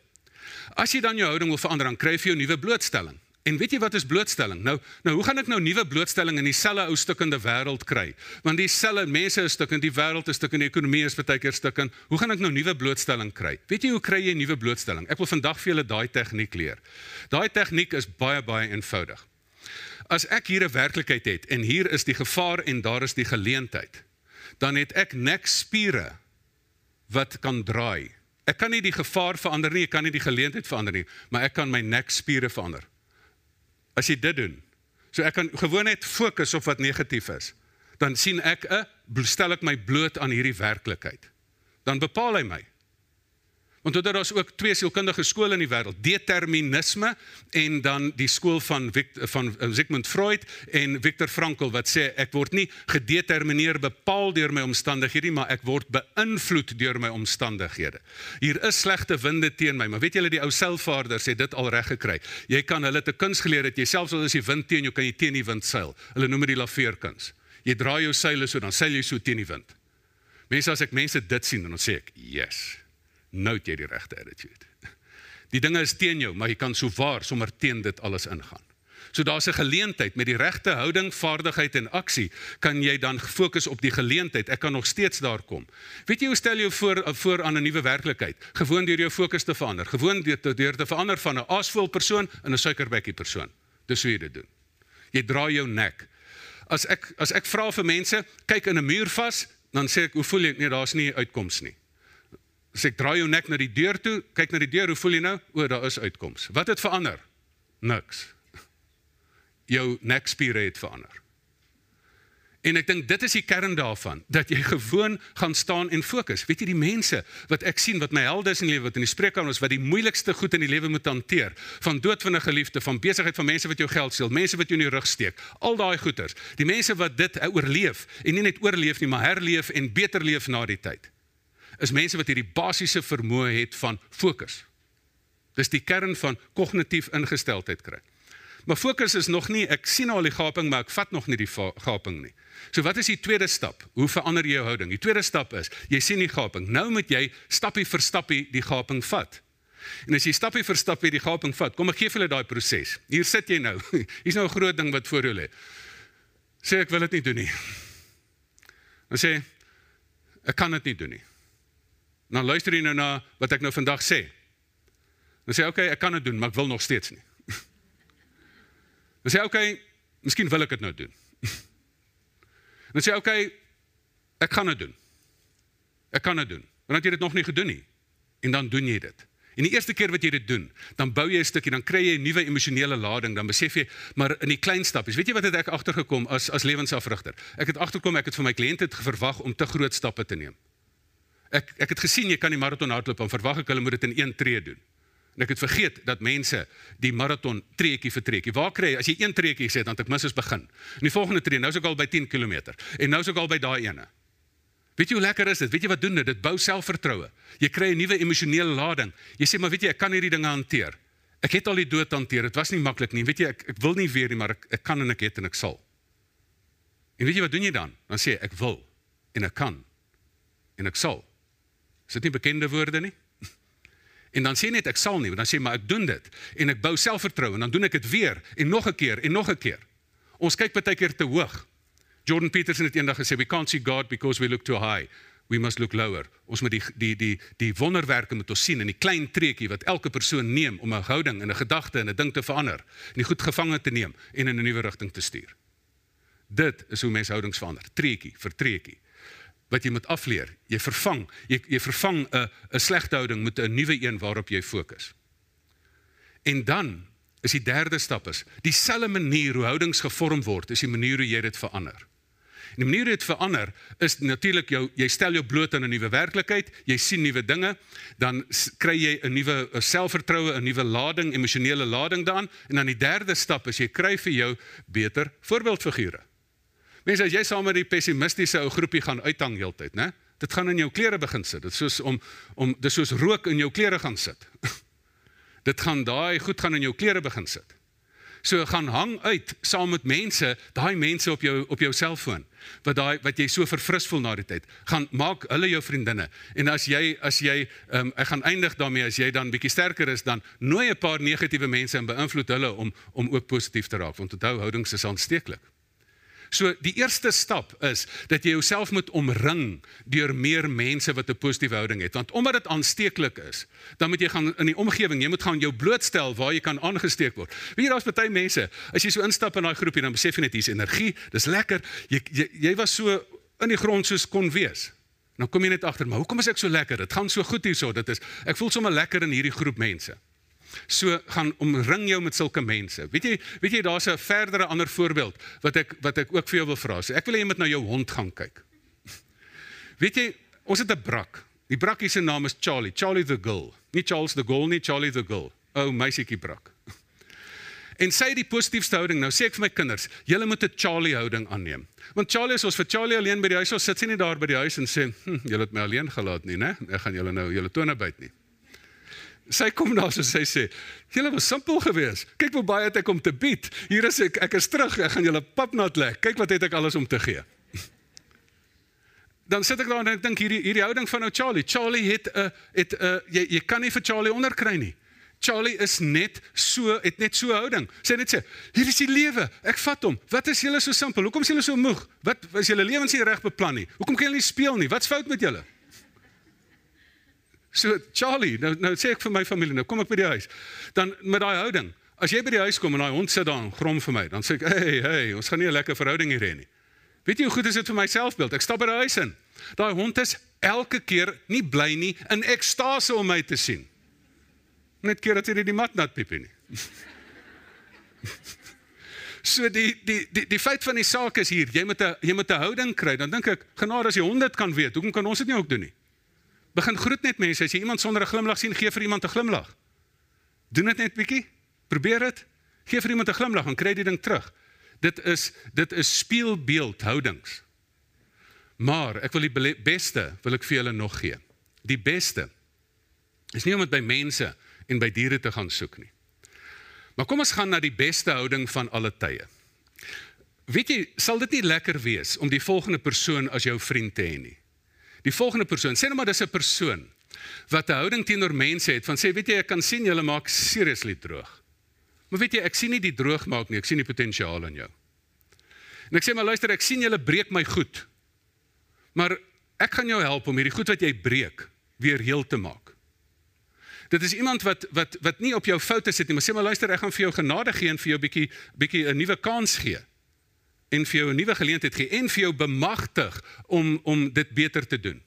As jy dan jou houding wil verander, dan kry jy vir jou nuwe blootstelling. En weet jy wat is blootstelling? Nou, nou hoe gaan ek nou nuwe blootstelling in dieselfde ou stukkende wêreld kry? Want dieselfde mense is stukkend, die wêreld is stukkend, die ekonomie is baie keer stukkend. Hoe gaan ek nou nuwe blootstelling kry? Weet jy hoe kry jy nuwe blootstelling? Ek wil vandag vir julle daai tegniek leer. Daai tegniek is baie baie eenvoudig. As ek hier 'n werklikheid het en hier is die gevaar en daar is die geleentheid, dan het ek nekspiere wat kan draai. Ek kan nie die gevaar verander nie, ek kan nie die geleentheid verander nie, maar ek kan my nekspiere verander. As jy dit doen, so ek kan gewoon net fokus op wat negatief is, dan sien ek 'n stel ek my bloot aan hierdie werklikheid. Dan bepaal hy my. Want dit daar's ook twee sielkundige skole in die wêreld, determinisme en dan die skool van Victor, van eh, Sigmund Freud en Viktor Frankl wat sê ek word nie gedetermineer bepaal deur my omstandighede nie, maar ek word beïnvloed deur my omstandighede. Hier is slegte winde teen my, maar weet julle die ou seilvaarders het dit al reg gekry. Jy kan hulle te kuns geleer dat jy selfs al is die wind teen jou kan jy teen die wind seil. Hulle noem dit die laveerkuns. Jy draai jou seile so dan seil jy so teen die wind. Mense as ek mense dit sien dan sê ek, "Yes." Nou het jy die regte attitude. Die dinge is teen jou, maar jy kan sou waar sommer teen dit alles ingaan. So daar's 'n geleentheid met die regte houding, vaardigheid en aksie kan jy dan fokus op die geleentheid. Ek kan nog steeds daar kom. Weet jy hoe stel jy voor voor aan 'n nuwe werklikheid? Gewoon deur jou fokus te verander. Gewoon deur deur te verander van 'n aasvol persoon in 'n suikerbekkie persoon. Dis hoe jy dit doen. Jy draai jou nek. As ek as ek vra vir mense, kyk in 'n muur vas, dan sê ek, "Hoe voel jy?" Nee, daar's nie uitkoms nie. As ek draai jou nek na die deur toe, kyk na die deur, hoe voel jy nou? O, daar is uitkoms. Wat het verander? Niks. Jou nekspiere het verander. En ek dink dit is die kern daarvan dat jy gewoon gaan staan en fokus. Weet jy die mense wat ek sien wat my helde is in die lewe wat in die spreekkamer is wat die moeilikste goed in die lewe moet hanteer, van dood van 'n geliefde, van besigheid van mense wat jou geld steel, mense wat jou in die rug steek, al daai goeters. Die mense wat dit oorleef en nie net oorleef nie, maar herleef en beter leef na die tyd is mense wat hierdie basiese vermoë het van fokus. Dis die kern van kognitief ingesteldheid kry. Maar fokus is nog nie ek sien al die gaping maar ek vat nog nie die gaping nie. So wat is die tweede stap? Hoe verander jy jou houding? Die tweede stap is jy sien die gaping. Nou moet jy stappie vir stappie die gaping vat. En as jy stappie vir stappie die gaping vat, kom ek gee vir julle daai proses. Hier sit jy nou. Hier's nou 'n groot ding wat voor jou lê. Sê ek wil dit nie doen nie. Dan sê ek kan dit nie doen nie. Nou luister jy nou na wat ek nou vandag sê. Dan sê okay, ek kan dit doen, maar ek wil nog steeds nie. Dan sê okay, miskien wil ek dit nou doen. Dan sê okay, ek gaan dit doen. Ek kan dit doen. Want het jy dit nog nie gedoen nie. En dan doen jy dit. En die eerste keer wat jy dit doen, dan bou jy 'n stukkie, dan kry jy 'n nuwe emosionele lading, dan besef jy, maar in die klein stappies. Weet jy wat het ek agtergekom as as lewensafrigter? Ek het agterkom ek het vir my kliënte verwag om te groot stappe te neem. Ek ek het gesien jy kan die maraton hardloop en verwag ek hulle moet dit in een tree doen. En ek het vergeet dat mense die maraton treetjie vir treetjie. Waar kry as jy een treetjie sê dan het ek mis as begin. In die volgende tree, nou is ek al by 10 km en nou is ek al by daai ene. Weet jy hoe lekker is dit? Weet jy wat doen dit? Dit bou selfvertroue. Jy kry 'n nuwe emosionele lading. Jy sê maar weet jy ek kan hierdie dinge hanteer. Ek het al die dood hanteer. Dit was nie maklik nie. Weet jy ek ek wil nie weer nie, maar ek ek kan en ek het en ek sal. En weet jy wat doen jy dan? Dan sê ek wil en ek kan en ek sal. Is dit nie bekende woorde nie? En dan sê net ek sal nie, dan sê maar ek doen dit en ek bou selfvertroue en dan doen ek dit weer en nog 'n keer en nog 'n keer. Ons kyk baie keer te hoog. Jordan Peterson het eendag gesê we can't see God because we look too high. We must look lower. Ons moet die die die die wonderwerke moet ons sien in die klein treetjie wat elke persoon neem om 'n houding en 'n gedagte en 'n ding te verander en die goed gevange te neem en in 'n nuwe rigting te stuur. Dit is hoe mense houdings verander, treetjie vir treetjie wat jy moet afleer. Jy vervang, jy jy vervang 'n 'n slegte houding met 'n nuwe een waarop jy fokus. En dan is die derde stap is dieselfde manier hoe houdings gevorm word, is die manier hoe jy dit verander. En die manier hoe dit verander is natuurlik jou jy stel jou bloot aan 'n nuwe werklikheid, jy sien nuwe dinge, dan kry jy 'n nuwe selfvertroue, 'n nuwe lading, emosionele lading daan en dan die derde stap is jy kry vir jou beter voorbeeldfigure. Mense, as jy saam met die pessimistiese ou groepie gaan uithang heeltyd, né? Dit gaan in jou klere begin sit. Dit soos om om dis soos rook in jou klere gaan sit. dit gaan daai goed gaan in jou klere begin sit. So gaan hang uit saam met mense, daai mense op jou op jou selfoon wat daai wat jy so verfris voel na die tyd. Gaan maak hulle jou vriendinne. En as jy as jy um, ek gaan eindig daarmee as jy dan bietjie sterker is dan nooi 'n paar negatiewe mense en beïnvloed hulle om om ook positief te raak want onthou houdings is aansteeklik. So die eerste stap is dat jy jouself moet omring deur meer mense wat 'n positiewe houding het. Want omdat dit aansteeklik is, dan moet jy gaan in die omgewing, jy moet gaan jou blootstel waar jy kan aangesteek word. Weet jy daar's baie mense, as jy so instap in daai groepie dan besef jy net hier's energie, dis lekker. Jy, jy jy was so in die grond soos kon wees. Dan kom jy net agter, maar hoekom is ek so lekker? Dit gaan so goed hierso. Dit is ek voel sommer lekker in hierdie groep mense. So gaan omring jou met sulke mense. Weet jy, weet jy daar's 'n verdere ander voorbeeld wat ek wat ek ook vir jou wil vra. So ek wil hê jy moet na jou hond gaan kyk. Weet jy, ons het 'n brak. Die brakkie se naam is Charlie, Charlie the Gull. Nie Charles the Gull nie, Charlie the Gull. O, oh, meisietjie brak. En sê die positiefste houding. Nou sê ek vir my kinders, julle moet 'n Charlie houding aanneem. Want Charlie is ons vir Charlie alleen by die huis, ons sit sy nie daar by die huis en sê, hm, "Julle het my alleen gelaat nie, né? Ek gaan julle nou julle tone byt nie." Sy kom daar so sy sê, "Julle was simpel geweest. Kyk hoe baie het ek om te bied. Hier is ek, ek is terug. Ek gaan julle papnat lê. Kyk wat het ek alles om te gee." Dan sit ek daar en ek dink hierdie hierdie houding van ou Charlie. Charlie het 'n uh, het 'n uh, jy jy kan nie vir Charlie onderkry nie. Charlie is net so het net so houding. Sy net sê, "Hier is die lewe. Ek vat hom. Wat is julle so simpel? Hoekom is julle so moeg? Wat is julle lewens nie reg beplan nie? Hoekom kan julle nie speel nie? Wat's fout met julle?" So Charlie, nou nou sê ek vir my familie, nou kom ek by die huis. Dan met daai houding. As jy by die huis kom en daai hond sit daar en grom vir my, dan sê ek, "Hey, hey, ons gaan nie 'n lekker verhouding hier hê nie." Weet jy hoe goed is dit vir my selfbeeld? Ek stap by die huis in. Daai hond is elke keer nie bly nie in ekstase om my te sien. Net keer dat hy die mat nat piep nie. So die die die die feit van die saak is hier, jy moet 'n jy moet 'n houding kry. Dan dink ek, genade as die hond dit kan weet, hoekom kan ons dit nie ook doen nie? Begin groet net mense. As jy iemand sonder 'n glimlag sien, gee vir iemand 'n glimlag. Doen dit net bietjie. Probeer dit. Gee vir iemand 'n glimlag en kry die ding terug. Dit is dit is speelbeeldhoudings. Maar ek wil die beste wil ek vir julle nog gee. Die beste is nie om dit by mense en by diere te gaan soek nie. Maar kom ons gaan na die beste houding van alle tye. Weet jy, sal dit nie lekker wees om die volgende persoon as jou vriend te hê nie? Die volgende persoon, sê nou maar dis 'n persoon wat 'n houding teenoor mense het van sê weet jy ek kan sien julle maak seriously droog. Maar weet jy ek sien nie die droog maak nie, ek sien die potensiaal in jou. En ek sê maar luister, ek sien julle breek my goed. Maar ek gaan jou help om hierdie goed wat jy breek weer heel te maak. Dit is iemand wat wat wat nie op jou foute sit nie, maar sê maar luister, ek gaan vir jou genade gee en vir jou bietjie bietjie 'n nuwe kans gee en vir jou 'n nuwe geleentheid gee en vir jou bemagtig om om dit beter te doen.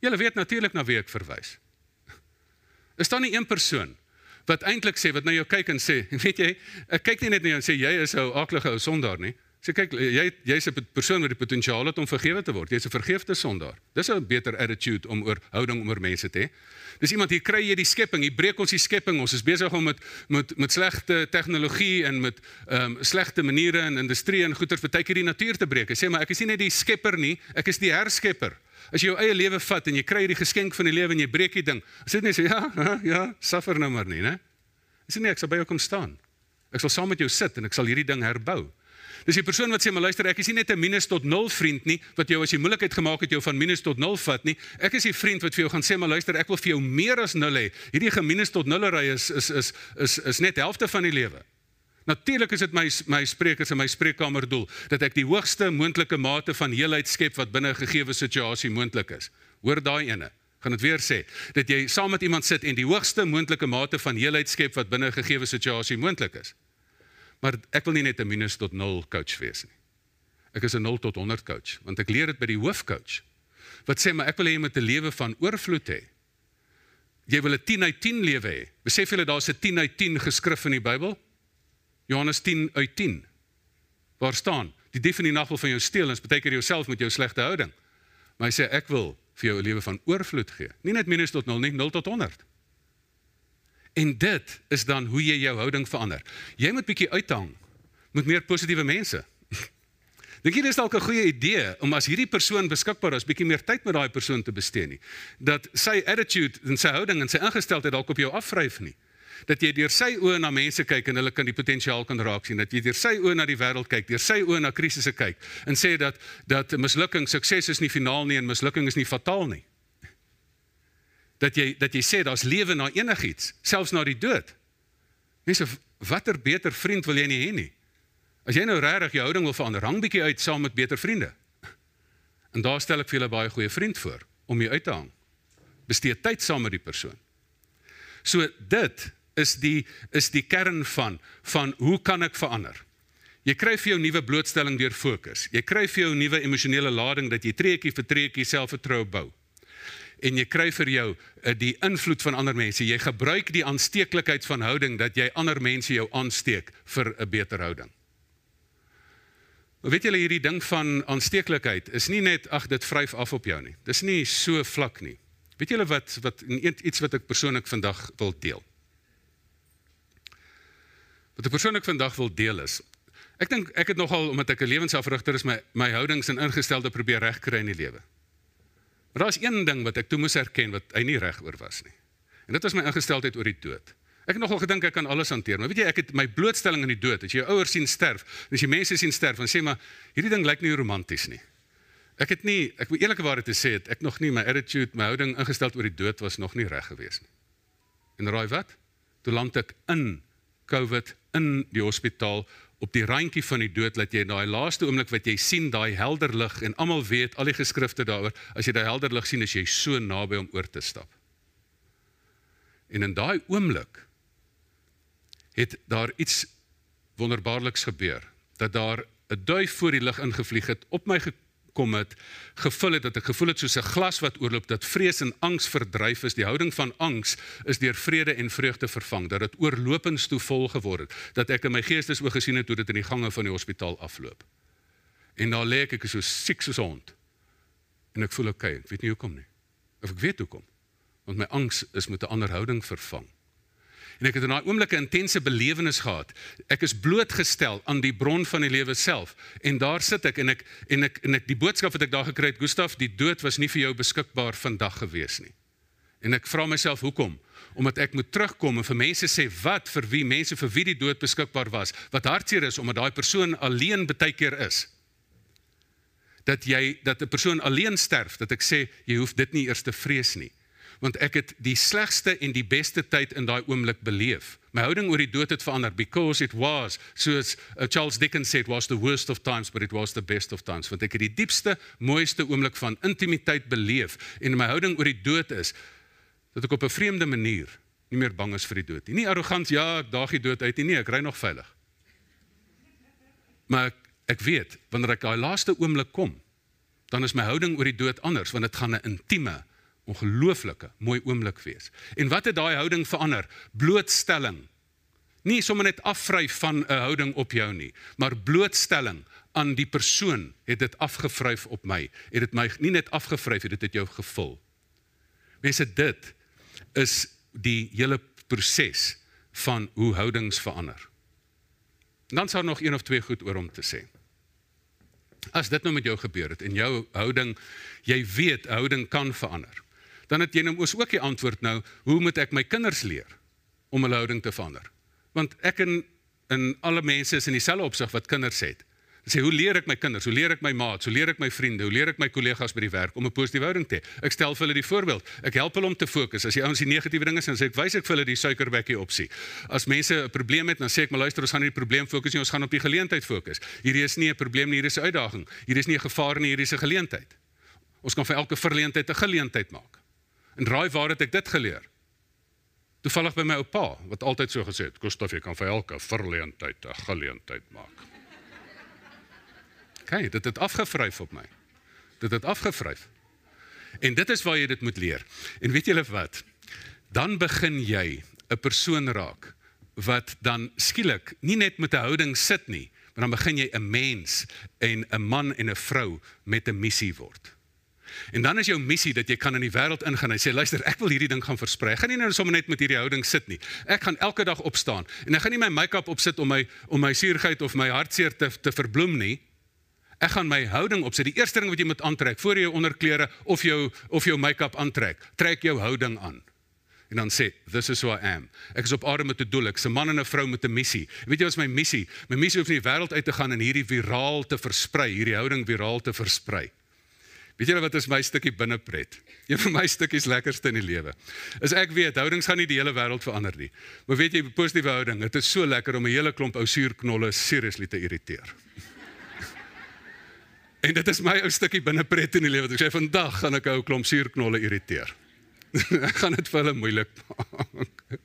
Julle weet natuurlik na wie ek verwys. Is daar nie een persoon wat eintlik sê wat na jou kyk en sê, weet jy, ek kyk nie net na jou en sê jy is 'n aklige ou sondaar nie. Sê kyk, jy jy's 'n persoon met die potensiaal het om vergewe te word. Jy's 'n vergeefte sondaar. Dis 'n beter attitude om oor houding oor mense te hê. Dis iemand hier kry jy die skepping, hier breek ons die skepping. Ons is besig om met met met slegte tegnologie en met ehm um, slegte maniere in industrie en goeder vir tydjie die natuur te breek. Hy sê maar ek is nie net die skepper nie, ek is die herskepper. As jy jou eie lewe vat en jy kry hierdie geskenk van die lewe en jy breek die ding. Sê net sê ja, ja, suffer nou maar nie, né? Dis nie ek sal by jou kom staan. Ek sal saam met jou sit en ek sal hierdie ding herbou. Dis die persoon wat sê maar luister ek is nie net 'n minus tot 0 vriend nie wat jou as jy moeilikheid gemaak het jou van minus tot 0 vat nie. Ek is die vriend wat vir jou gaan sê maar luister ek wil vir jou meer as 0 hê. Hierdie geminus tot 0 ry is is is is is net helfte van die lewe. Natuurlik is dit my my sprekers en my spreekkamer doel dat ek die hoogste moontlike mate van heelheid skep wat binne 'n gegeewe situasie moontlik is. Hoor daai ene. Gaan dit weer sê dat jy saam met iemand sit en die hoogste moontlike mate van heelheid skep wat binne 'n gegeewe situasie moontlik is. Maar ek wil nie net 'n minus tot 0 coach wees nie. Ek is 'n 0 tot 100 coach, want ek leer dit by die hoofcoach. Wat sê maar ek wil hê jy moet 'n lewe van oorvloed hê. Jy wil 'n 10 uit 10 lewe hê. Besef julle daar's 'n 10 uit 10 geskrif in die Bybel? Johannes 10 uit 10. Waar staan? Die dief in die nag wil van jou steel en dit beteken jouself met jou slegte houding. Maar hy sê ek wil vir jou 'n lewe van oorvloed gee. Nie net minus tot 0 nie, 0 tot 100. En dit is dan hoe jy jou houding verander. Jy moet bietjie uithang met meer positiewe mense. Dink jy dis dalk 'n goeie idee om as hierdie persoon beskikbaar is, bietjie meer tyd met daai persoon te bestee nie? Dat sy attitude en sy houding en sy ingesteldheid dalk op jou afvryf nie. Dat jy deur sy oë na mense kyk en hulle kan die potensiaal kan raak sien. Dat jy deur sy oë na die wêreld kyk, deur sy oë na krisisse kyk en sê dat dat mislukking sukses is nie finaal nie en mislukking is nie fataal nie. Dat jy dat jy sê daar's lewe na enigiets, selfs na die dood. Mense, watter beter vriend wil jy nie hê nie? As jy nou regtig jou houding wil verander, hang bietjie uit saam met beter vriende. En daar stel ek vir julle baie goeie vriend voor om jou uit te hang. Bestee tyd saam met die persoon. So dit is die is die kern van van hoe kan ek verander? Jy kry vir jou nuwe blootstelling deur fokus. Jy kry vir jou nuwe emosionele lading dat jy treetjie vir treetjie selfvertroue bou. En jy kry vir jou uh, die invloed van ander mense. Jy gebruik die aansteeklikheid van houding dat jy ander mense jou aansteek vir 'n beter houding. Maar weet julle hierdie ding van aansteeklikheid is nie net ag dit vryf af op jou nie. Dis nie so vlak nie. Weet julle wat wat iets wat ek persoonlik vandag wil deel. Wat ek persoonlik vandag wil deel is ek dink ek het nogal omdat ek 'n lewensafrigter is my my houdings en ingestelde probeer regkry in die lewe. Maar daar's een ding wat ek toe moes erken wat hy nie reg oor was nie. En dit was my ingesteldheid oor die dood. Ek het nogal gedink ek kan alles hanteer, maar weet jy, ek het my blootstelling aan die dood. As jy jou ouers sien sterf, as jy mense sien sterf, dan sê maar hierdie ding lyk nie romanties nie. Ek het nie, ek moet eerlikwaar te sê, het ek nog nie my attitude, my houding ingestel oor die dood was nog nie reg gewees nie. En raai wat? Toe land ek in COVID in die hospitaal op die randjie van die dood dat jy daai laaste oomblik wat jy sien daai helder lig en almal weet al die geskrifte daaroor as jy daai helder lig sien as jy so naby om oor te stap. En in daai oomblik het daar iets wonderbaarliks gebeur dat daar 'n duif voor die lig ingevlieg het op my gekom het gevul het dat ek gevoel het soos 'n glas wat oorloop dat vrees en angs verdryf is. Die houding van angs is deur vrede en vreugde vervang dat dit oorlopends toe vol geword het dat ek in my geestes oë gesien het hoe dit in die gange van die hospitaal afloop. En daar lê ek so siek soos 'n hond. En ek voel okay ek weet nie hoekom nie. Of ek weet hoekom. Want my angs is met 'n ander houding vervang En ek het in daai oomblik 'n intense belewenis gehad. Ek is blootgestel aan die bron van die lewe self en daar sit ek en ek en ek en ek die boodskap wat ek daar gekry het, Gustaf, die dood was nie vir jou beskikbaar vandag gewees nie. En ek vra myself hoekom? Omdat ek moet terugkom en vir mense sê wat vir wie mense vir wie die dood beskikbaar was, wat hartseer is omdat daai persoon alleen baie keer is. Dat jy dat 'n persoon alleen sterf, dat ek sê jy hoef dit nie eers te vrees nie want ek het die slegste en die beste tyd in daai oomblik beleef. My houding oor die dood het verander because it was soos uh, Charles Dickens said was the worst of times but it was the best of times. Want ek het die diepste, mooiste oomblik van intimiteit beleef en my houding oor die dood is dat ek op 'n vreemde manier nie meer bang is vir die dood nie. Nie arrogant ja, ek daag die dood uit nie. Nee, ek ry nog veilig. Maar ek, ek weet wanneer ek daai laaste oomblik kom, dan is my houding oor die dood anders want dit gaan 'n intieme ongelooflike mooi oomblik wees. En wat het daai houding verander? Blootstelling. Nie sommer net afvry van 'n houding op jou nie, maar blootstelling aan die persoon het dit afgevryf op my. Het dit my nie net afgevryf, het dit jou gevul. Mense, dit is die hele proses van hoe houdings verander. En dan sou nog een of twee goed oor om te sê. As dit nou met jou gebeur het en jou houding, jy weet houding kan verander dan het jy nou mos ook die antwoord nou, hoe moet ek my kinders leer om 'n houding te verander? Want ek en in alle mense is in dieselfde opsig wat kinders het. Hulle sê hoe leer ek my kinders? Hoe leer ek my maats? Hoe leer ek my vriende? Hoe leer ek my kollegas by die werk om 'n positiewe houding te hê? Ek stel vir hulle die voorbeeld. Ek help hulle om te fokus. As jy ouens die negatiewe dinge sien, sê ek wys ek vir hulle die suikerbekkie opsie. As mense 'n probleem het, dan sê ek maar luister, ons gaan nie die probleem fokus nie, ons gaan op die geleentheid fokus. Hierdie is nie 'n probleem nie, hier is 'n uitdaging. Hier is nie 'n gevaar nie, hier is 'n geleentheid. Ons kan vir elke verleentheid 'n geleentheid maak. En raai waar het ek dit geleer? Toevallig by my oupa wat altyd so gesê het, Gustaf, jy kan vir elke verleentheid 'n geleentheid maak. Kyk, dit het afgevryf op my. Dit het afgevryf. En dit is waar jy dit moet leer. En weet julle wat? Dan begin jy 'n persoon raak wat dan skielik nie net met 'n houding sit nie, maar dan begin jy 'n mens en 'n man en 'n vrou met 'n missie word. En dan is jou missie dat jy kan in die wêreld ingaan en sê luister, ek wil hierdie ding gaan versprei. Ek gaan nie net sommer net met hierdie houding sit nie. Ek gaan elke dag opstaan en ek gaan nie my make-up opsit om my om my suurheid of my hartseer te te verbloem nie. Ek gaan my houding opsit. Die eerste ding wat jy moet aantrek voor jy jou onderklere of jou of jou make-up aantrek, trek jou houding aan. En dan sê, this is who I am. Ek is op aarde met 'n doel. Ek's 'n man en 'n vrou met 'n missie. Weet jy wat is my missie? My missie hoef nie die wêreld uit te gaan en hierdie viraal te versprei, hierdie houding viraal te versprei. Weet julle wat is my stukkie binnepret? Een van my stukkies lekkerste in die lewe. Is ek weet houdings gaan nie die hele wêreld verander nie. Maar weet jy positiewe houding, dit is so lekker om 'n hele klomp ou suurknolle seriously te irriteer. en dit is my ou stukkie binnepret in die lewe. Ek sê vandag gaan ek ou klomp suurknolle irriteer. Ek gaan dit vir hulle moeilik maak.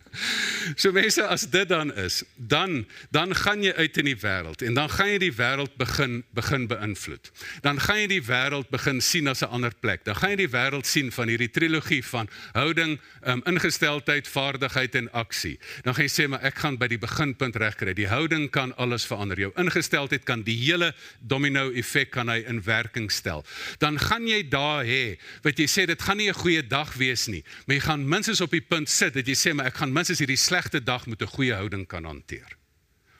So mense as dit dan is, dan dan gaan jy uit in die wêreld en dan gaan jy die wêreld begin begin beïnvloed. Dan gaan jy die wêreld begin sien as 'n ander plek. Dan gaan jy die wêreld sien van hierdie trilogie van houding, um, ingesteldheid, vaardigheid en aksie. Dan gaan jy sê maar ek gaan by die beginpunt regkry. Die houding kan alles verander. Jou ingesteldheid kan die hele domino effek kan hy in werking stel. Dan gaan jy daar hê wat jy sê dit gaan nie 'n goeie dag wees nie, maar jy gaan minstens op die punt sit dat jy sê maar ek gaan minstens hierdie slegte dag met 'n goeie houding kan hanteer.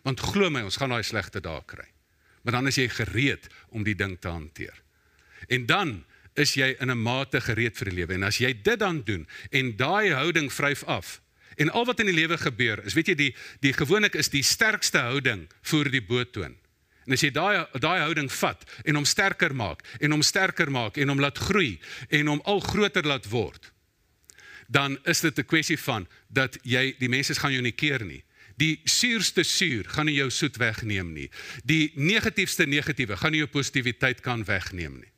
Want glo my, ons gaan daai slegte dae kry. Maar dan is jy gereed om die ding te hanteer. En dan is jy in 'n mate gereed vir die lewe. En as jy dit dan doen en daai houding vryf af en al wat in die lewe gebeur, is weet jy die die gewoonlik is die sterkste houding voor die boottoon. En as jy daai daai houding vat en hom sterker maak en hom sterker maak en hom laat groei en hom al groter laat word, dan is dit 'n kwessie van dat jy die mense gaan jou nie keer nie. Die suurste suur gaan nie jou soet wegneem nie. Die negatiefste negatiewe gaan nie jou positiwiteit kan wegneem nie.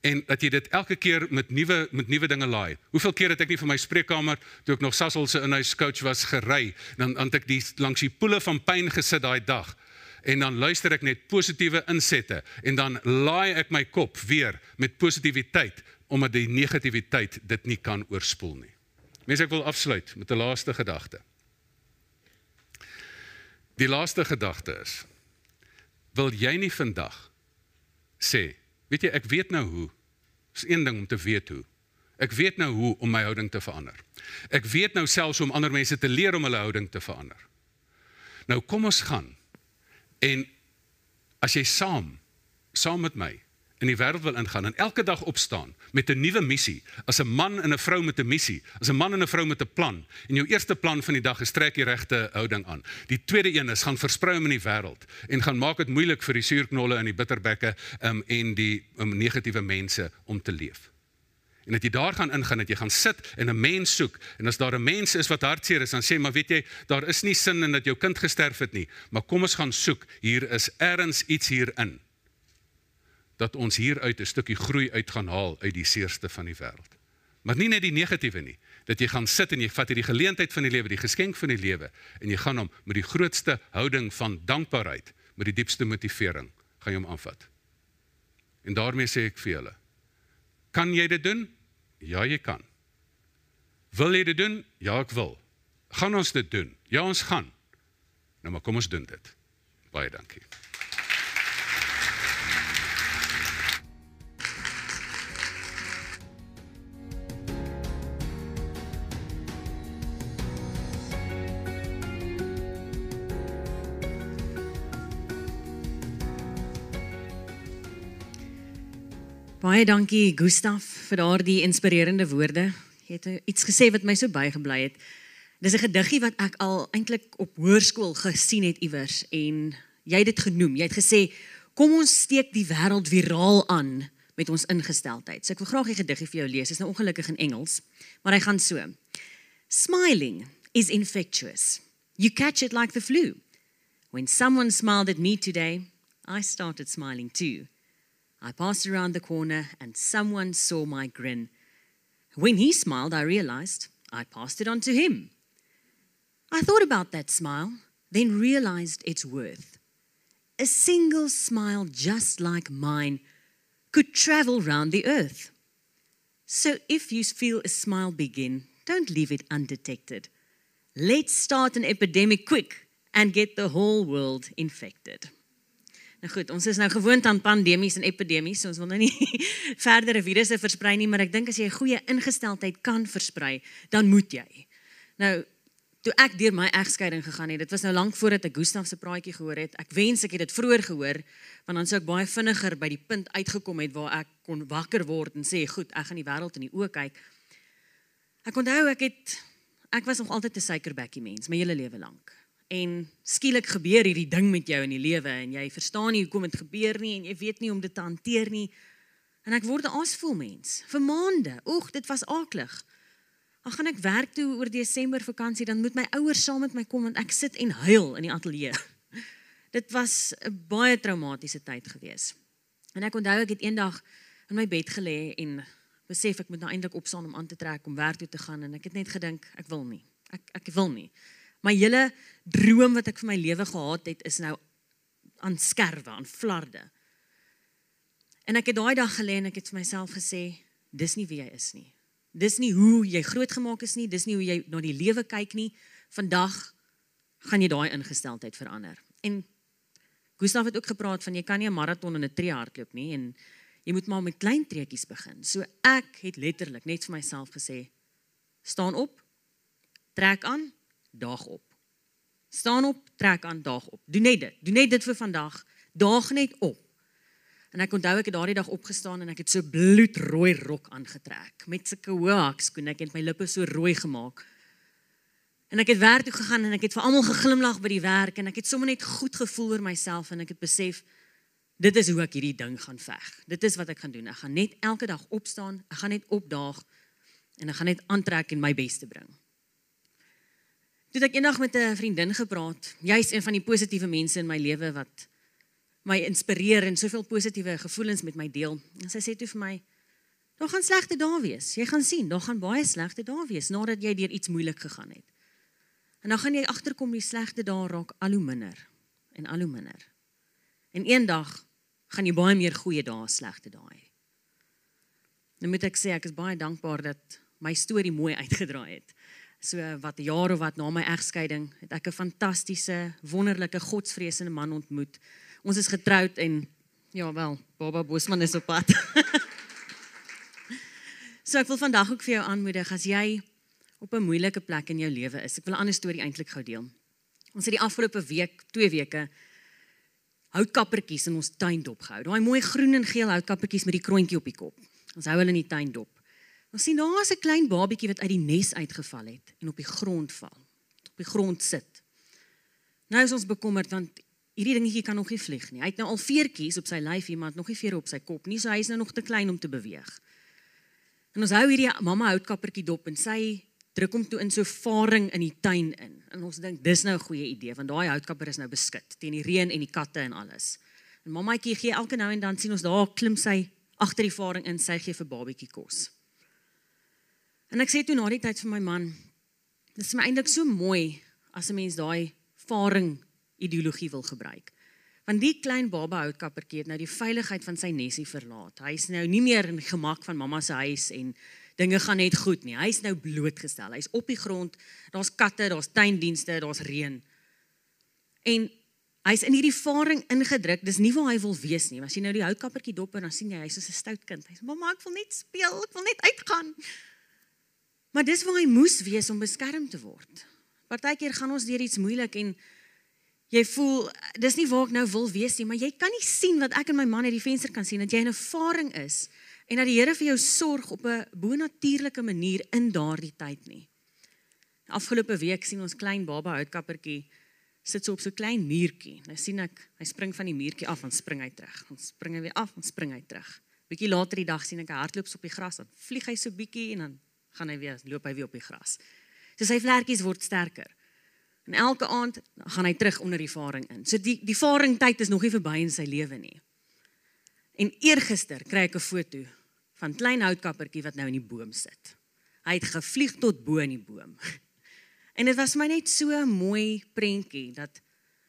En dat jy dit elke keer met nuwe met nuwe dinge laai. Hoeveel keer het ek nie vir my spreekkamer toe ek nog Sassel se inhuis coach was gery, dan dan ek die langs die poele van pyn gesit daai dag en dan luister ek net positiewe insette en dan laai ek my kop weer met positiwiteit omdat die negativiteit dit nie kan oorspoel nie. Mense ek wil afsluit met 'n laaste gedagte. Die laaste gedagte is wil jy nie vandag sê, weet jy ek weet nou hoe. Dis een ding om te weet hoe. Ek weet nou hoe om my houding te verander. Ek weet nou selfs om ander mense te leer om hulle houding te verander. Nou kom ons gaan. En as jy saam saam met my in die wêreld wil ingaan en elke dag opstaan met 'n nuwe missie, as 'n man en 'n vrou met 'n missie, as 'n man en 'n vrou met 'n plan. En jou eerste plan van die dag is trek die regte houding aan. Die tweede een is gaan versprei hom in die wêreld en gaan maak dit moeilik vir die suurknolle en die bitterbekke um, en die um, negatiewe mense om te leef. En dat jy daar gaan ingaan dat jy gaan sit en 'n mens soek en as daar 'n mens is wat hartseer is dan sê maar weet jy daar is nie sin in dat jou kind gesterf het nie maar kom ons gaan soek hier is ergens iets hierin dat ons hieruit 'n stukkie groei uit gaan haal uit die seerste van die wêreld. Maar nie net die negatiewe nie, dat jy gaan sit en jy vat hierdie geleentheid van die lewe, die geskenk van die lewe en jy gaan hom met die grootste houding van dankbaarheid, met die diepste motivering, gaan jy hom aanvat. En daarmee sê ek vir julle, kan jy dit doen? Ja, jy kan. Wil jy dit doen? Ja, ek wil. Gaan ons dit doen? Ja, ons gaan. Nou maar kom ons doen dit. Baie dankie. Baie dankie Gustaf vir daardie inspirerende woorde. Jy het iets gesê wat my so bygebly het. Dis 'n gediggie wat ek al eintlik op hoërskool gesien het iewers en jy het dit genoem. Jy het gesê kom ons steek die wêreld viraal aan met ons ingesteldheid. So ek wil graag die gediggie vir jou lees. Dit is nou ongelukkig in Engels, maar hy gaan so. Smiling is infectious. You catch it like the flu. When someone smiled at me today, I started smiling too. I passed around the corner and someone saw my grin. When he smiled, I realized I passed it on to him. I thought about that smile, then realized its worth. A single smile just like mine could travel round the earth. So if you feel a smile begin, don't leave it undetected. Let's start an epidemic quick and get the whole world infected. Nou goed, ons is nou gewoond aan pandemies en epidemies, so ons wil nou nie verdere virusse versprei nie, maar ek dink as jy 'n goeie ingesteldheid kan versprei, dan moet jy. Nou toe ek deur my egskeiding gegaan het. Dit was nou lank voordat ek Gustaf se praatjie gehoor het. Ek wens ek het dit vroeër gehoor, want dan sou ek baie vinniger by die punt uitgekom het waar ek kon wakker word en sê, "Goed, ek gaan die wêreld in die oë kyk." Ek onthou ek het ek was nog altyd 'n suikerbekkie mens my hele lewe lank. En skielik gebeur hierdie ding met jou in die lewe en jy verstaan nie hoekom dit gebeur nie en jy weet nie hoe om dit te hanteer nie. En ek word 'n aasvol mens vir maande. Oeg, dit was aaklig. Dan gaan ek werk toe oor Desember vakansie, dan moet my ouers saam met my kom want ek sit en huil in die ateljee. Dit was 'n baie traumatiese tyd gewees. En ek onthou ek het eendag in my bed gelê en besef ek moet nou eintlik opstaan om aan te trek om werk toe te gaan en ek het net gedink ek wil nie. Ek ek wil nie. My hele droom wat ek vir my lewe gehad het is nou aan skerwe, aan flarde. En ek het daai dag gelê en ek het vir myself gesê, dis nie wie jy is nie. Dis nie hoe jy grootgemaak is nie, dis nie hoe jy na die lewe kyk nie. Vandag gaan jy daai ingesteldheid verander. En Gustav het ook gepraat van jy kan nie 'n maraton in 'n tree hardloop nie en jy moet maar met klein treetjies begin. So ek het letterlik net vir myself gesê: staan op, trek aan, daag op. Staan op, trek aan, daag op. Doen net dit. Doen net dit vir vandag. Daag net op. En ek onthou ek het daardie dag opgestaan en ek het so bloedrooi rok aangetrek met sulke hoë hakskoene. Ek het my lippe so rooi gemaak. En ek het werk toe gegaan en ek het vir almal geglimlag by die werk en ek het sommer net goed gevoel oor myself en ek het besef dit is hoe ek hierdie ding gaan veg. Dit is wat ek gaan doen. Ek gaan net elke dag opstaan, ek gaan net opdaag en ek gaan net aantrek en my bes te bring. Toe ek eendag met 'n vriendin gepraat, jy's een van die positiewe mense in my lewe wat my inspireer en soveel positiewe gevoelens met my deel. En sy sê toe vir my: "Daar gaan slegte dae wees. Jy gaan sien, daar gaan baie slegte dae wees nadat jy deur iets moeilik gegaan het. En dan gaan jy agterkom die slegte dae raak al hoe minder en al hoe minder. En eendag gaan jy baie meer goeie dae slegte dae hê. Nou moet ek sê ek is baie dankbaar dat my storie mooi uitgedraai het. So wat jare wat na my egskeiding het ek 'n fantastiese, wonderlike, godsvreesende man ontmoet. Ons is getroud en ja wel, Baba Bosman is op pad. so ek wil vandag ook vir jou aanmoedig as jy op 'n moeilike plek in jou lewe is. Ek wil 'n ander storie eintlik gou deel. Ons het die afgelope week, 2 weke houtkappertjies in ons tuin dopgehou. Daai mooi groen en geel houtkappertjies met die kroontjie op die kop. Ons hou hulle in die tuin dop. Ons sien daar's 'n klein babietjie wat uit die nes uitgeval het en op die grond val. Op die grond sit. Nou is ons bekommerd want hierdie dingetjie kan nog nie vlieg nie. Hy het nou al veertjies op sy lyf, iemand nog nie vere op sy kop nie, so hy is nou nog te klein om te beweeg. En ons hou hierdie mamma houtkappertjie dop en sy druk hom toe in so varing in die tuin in. En ons dink dis nou 'n goeie idee want daai houtkapper is nou beskik teen die reën en die katte en alles. En mammaetjie gee elke nou en dan sien ons daar klim sy agter die varing in, sy gee vir babietjie kos. En ek sê toe na die tyd vir my man, dit is my eintlik so mooi as 'n mens daai varing ideologie wil gebruik. Want die klein baba houtkappertjie het nou die veiligheid van sy nesie verlaat. Hy's nou nie meer in die gemak van mamma se huis en dinge gaan net goed nie. Hy's nou blootgestel. Hy's op die grond. Daar's katte, daar's tuindienste, daar's reën. En hy's in hierdie varing ingedruk. Dis nie waar hy wil wees nie. As jy nou die houtkappertjie dop en dan sien jy hy's so 'n stout kind. Hy sê: "Mamma, ek wil net speel. Ek wil net uitgaan." Maar dis waar hy moes wees om beskerm te word. Partykeer gaan ons deur iets moeilik en jy voel dis nie waar ek nou wil wees nie, maar jy kan nie sien wat ek en my man uit die venster kan sien dat jy 'n varing is en dat die Here vir jou sorg op 'n bonatuurlike manier in daardie tyd nie. Afgelope week sien ons klein baba houtkappertjie sit so op so 'n klein muurtjie. Nou sien ek hy spring van die muurtjie af en spring hy terug. Ons spring hy weer af en spring hy terug. Bietjie later die dag sien ek hy hardloop op die gras dan vlieg hy so bietjie en dan gaan hy weer loop hy weer op die gras. So sy vlekkies word sterker. En elke aand gaan hy terug onder die varing in. So die die varing tyd is nog nie verby in sy lewe nie. En eergister kry ek 'n foto van klein houtkappertjie wat nou in die boom sit. Hy het gevlieg tot bo in die boom. En dit was my net so mooi prentjie dat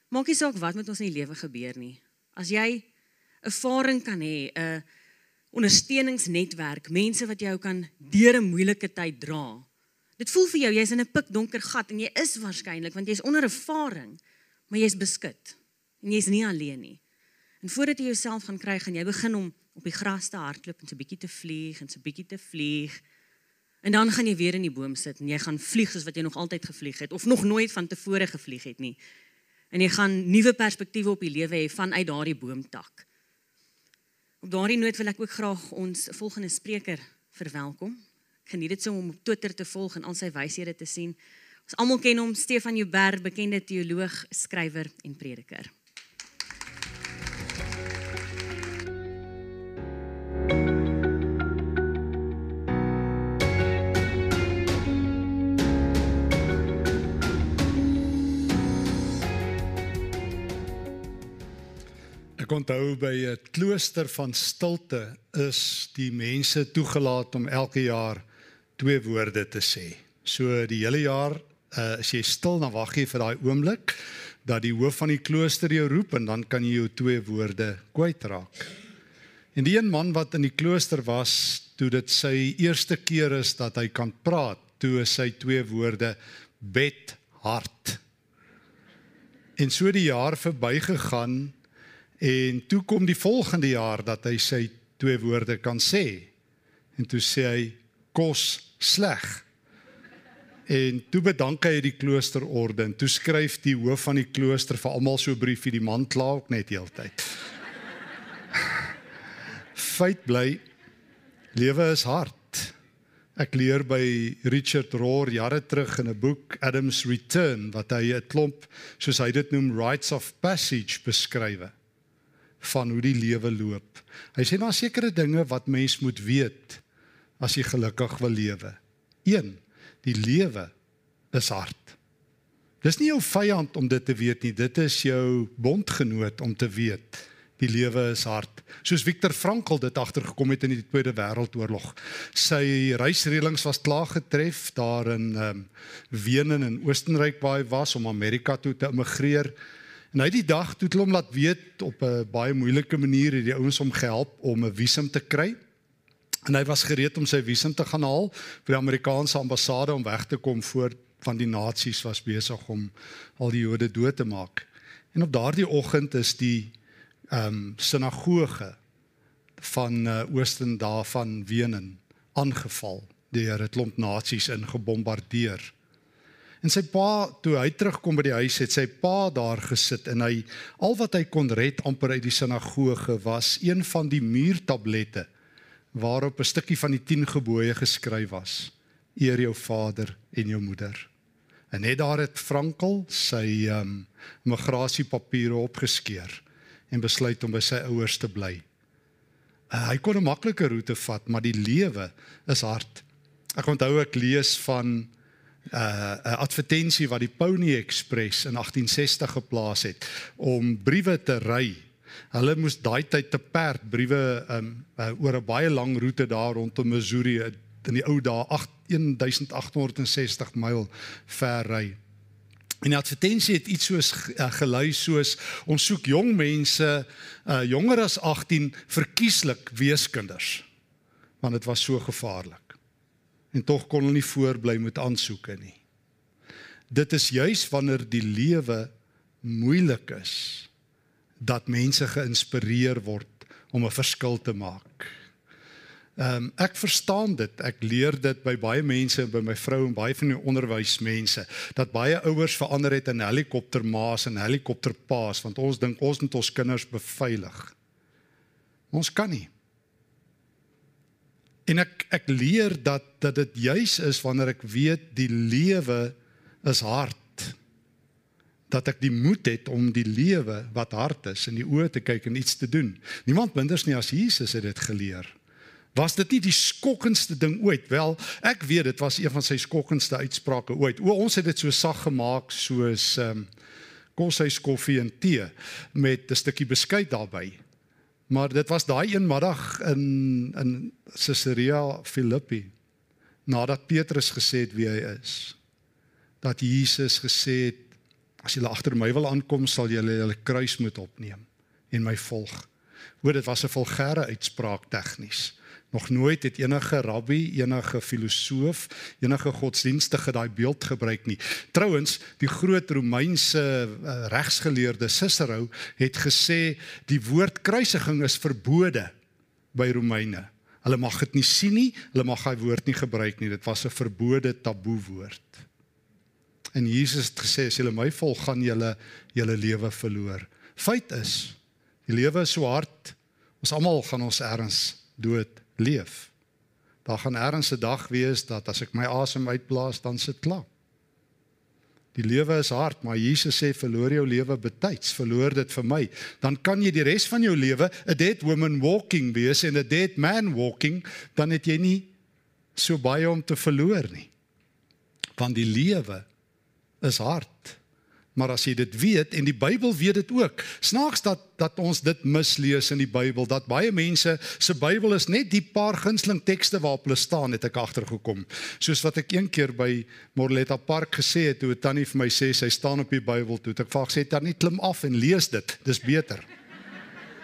maak nie saak wat met ons in die lewe gebeur nie. As jy 'n varing kan hê, 'n ondersteuningsnetwerk, mense wat jou kan deur 'n moeilike tyd dra. Dit voel vir jou jy's in 'n pikdonker gat en jy is waarskynlik want jy's onder 'n varing, maar jy's beskut en jy's nie alleen nie. En voordat jy jouself gaan kry, gaan jy begin om op die gras te hardloop en so bietjie te vlieg en so bietjie te vlieg. En dan gaan jy weer in die boom sit en jy gaan vlieg soos wat jy nog altyd gevlieg het of nog nooit van tevore gevlieg het nie. En jy gaan nuwe perspektiewe op die lewe hê vanuit daardie boomtak. Op daardie noot wil ek ook graag ons volgende spreker verwelkom. Geniet dit so om op Twitter te volg en al sy wyshede te sien. Ons almal ken hom, Stefan Joubert, bekende teoloog, skrywer en prediker. Ek onthou by 'n klooster van stilte is die mense toegelaat om elke jaar twee woorde te sê. So die hele jaar uh, as jy stil dan wag jy vir daai oomblik dat die hoof van die klooster jou roep en dan kan jy jou twee woorde kwytraak. En die een man wat in die klooster was, toe dit sy eerste keer is dat hy kan praat, toe is sy twee woorde bed hart. En so die jaar verbygegaan En toe kom die volgende jaar dat hy sy twee woorde kan sê. En toe sê hy kos sleg. En toe bedank hy die kloosterorde en toe skryf die hoof van die klooster vir almal so 'n briefie die man kla ook net heeltyd. Feit bly lewe is hard. Ek leer by Richard Rohr jare terug in 'n boek Adam's Return wat hy 'n klomp soos hy dit noem rites of passage beskryf van hoe die lewe loop. Hy sê daar sekere dinge wat mens moet weet as jy gelukkig wil lewe. 1. Die lewe is hard. Dis nie jou vyand om dit te weet nie, dit is jou bondgenoot om te weet die lewe is hard. Soos Viktor Frankl dit agtergekom het in die Tweede Wêreldoorlog. Sy reisreëlings was klaar getref daar in ehm um, Wenen in Oostenryk waar hy was om Amerika toe te immigreer. En hy die dag toe hom laat weet op 'n baie moeilike manier het die ouens hom gehelp om 'n visum te kry. En hy was gereed om sy visum te gaan haal vir die Amerikaanse ambassade om weg te kom voor van die nasies was besig om al die Jode dood te maak. En op daardie oggend is die ehm um, sinagoge van uh, Oosten daarvan Wenen aangeval deur 'n klomp nasies in gebombardeer. En sy pa toe hy terugkom by die huis het sy pa daar gesit en hy al wat hy kon red amper uit die sinagoge was een van die muurtablette waarop 'n stukkie van die 10 gebooie geskryf was. Eer jou vader en jou moeder. En net daar het Frankel sy um migrasiepapiere opgeskeur en besluit om by sy ouers te bly. Uh, hy kon 'n maklike roete vat, maar die lewe is hard. Ek onthou ek lees van uh 'n advertensie wat die Pony Express in 1860 geplaas het om briewe te ry. Hulle moes daai tyd te perd briewe um uh, oor 'n baie lang roete daar rondom Missouri in die ou dae 1860 myl ver ry. En die advertensie het iets soos uh, gelui soos ons soek jong mense uh jonger as 18 verkieslik weeskinders want dit was so gevaarlik en tog kon hulle nie voorbly met aansoeke nie. Dit is juis wanneer die lewe moeilik is dat mense geïnspireer word om 'n verskil te maak. Ehm um, ek verstaan dit. Ek leer dit by baie mense, by my vrou en baie van die onderwysmense dat baie ouers verander het in helikoptermaas en helikopterpaas want ons dink ons moet ons kinders beveilig. Ons kan nie. En ek ek leer dat dat dit juis is wanneer ek weet die lewe is hard dat ek die moed het om die lewe wat hard is in die oë te kyk en iets te doen. Niemand minders nie as Jesus het dit geleer. Was dit nie die skokkendste ding ooit? Wel, ek weet dit was een van sy skokkendste uitsprake ooit. O, ons het dit so sag gemaak soos ehm um, koshuis koffie en tee met 'n stukkie beskuit daarbey. Maar dit was daai een middag in in Caesarea Philippi nadat Petrus gesê het wie hy is. Dat Jesus gesê het as julle agter my wil aankom sal julle julle kruis moet opneem en my volg. Hoor dit was 'n vulgêre uitspraak tegnies. Nog nooit het enige rabbi, enige filosoof, enige godsdienstige daai beeld gebruik nie. Trouwens, die groot Romeinse uh, regsgeleerde Cicero het gesê die woord kruisiging is verbode by Romeine. Hulle mag dit nie sien nie, hulle mag daai woord nie gebruik nie. Dit was 'n verbode taboe woord. En Jesus het gesê as julle my volg, gaan julle julle lewe verloor. Feit is, die lewe is so hard. Ons almal gaan ons erns dood leef. Daar gaan erns 'n dag wees dat as ek my asem uitblaas, dan sit klaar. Die lewe is hard, maar Jesus sê verloor jou lewe betyds, verloor dit vir my, dan kan jy die res van jou lewe 'n dead woman walking wees en 'n dead man walking, dan het jy nie so baie om te verloor nie. Want die lewe is hard. Maar as jy dit weet en die Bybel weet dit ook. Snaaks dat dat ons dit mislees in die Bybel dat baie mense se Bybel is net die paar gunsteling tekste waarop hulle staan het ek agtergekom. Soos wat ek een keer by Morletta Park gesê het toe 'n tannie vir my sê sy staan op die Bybel toe. Ek vra gesê tannie klim af en lees dit. Dis beter.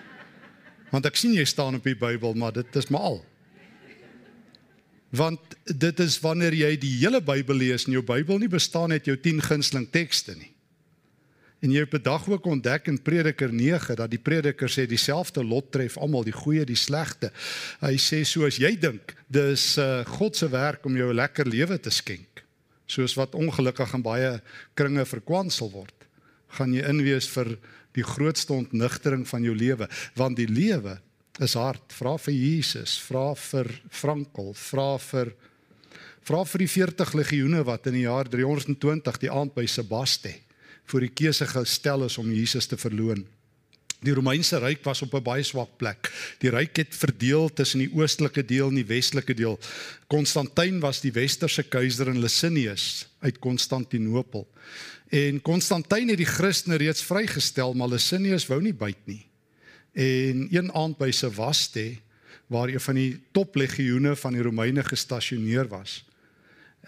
Want ek sien jy staan op die Bybel, maar dit is maar al. Want dit is wanneer jy die hele Bybel lees en jou Bybel nie bestaan uit jou 10 gunsteling tekste nie. En jy het op 'n dag ook ontdek in Prediker 9 dat die prediker sê dieselfde lot tref almal, die goeie, die slegte. Hy sê soos jy dink, dis uh, God se werk om jou 'n lekker lewe te skenk. Soos wat ongelukkig in baie kringe verkwansel word, gaan jy inwees vir die grootste ontnigtering van jou lewe, want die lewe is hard. Vra vir Jesus, vra vir Frankel, vra vir vra vir die 40 legioene wat in die jaar 320 die aand by Sebaste voor die keuse gestel is om Jesus te verloon. Die Romeinse ryk was op 'n baie swak plek. Die ryk het verdeel tussen die oostelike deel en die westelike deel. Konstantin was die westerse keiser en Licinius uit Konstantinopel. En Konstantin het die Christene reeds vrygestel, maar Licinius wou nie byt nie. En een aand by Sevaste waar een van die toplegioene van die Romeine gestasioneer was,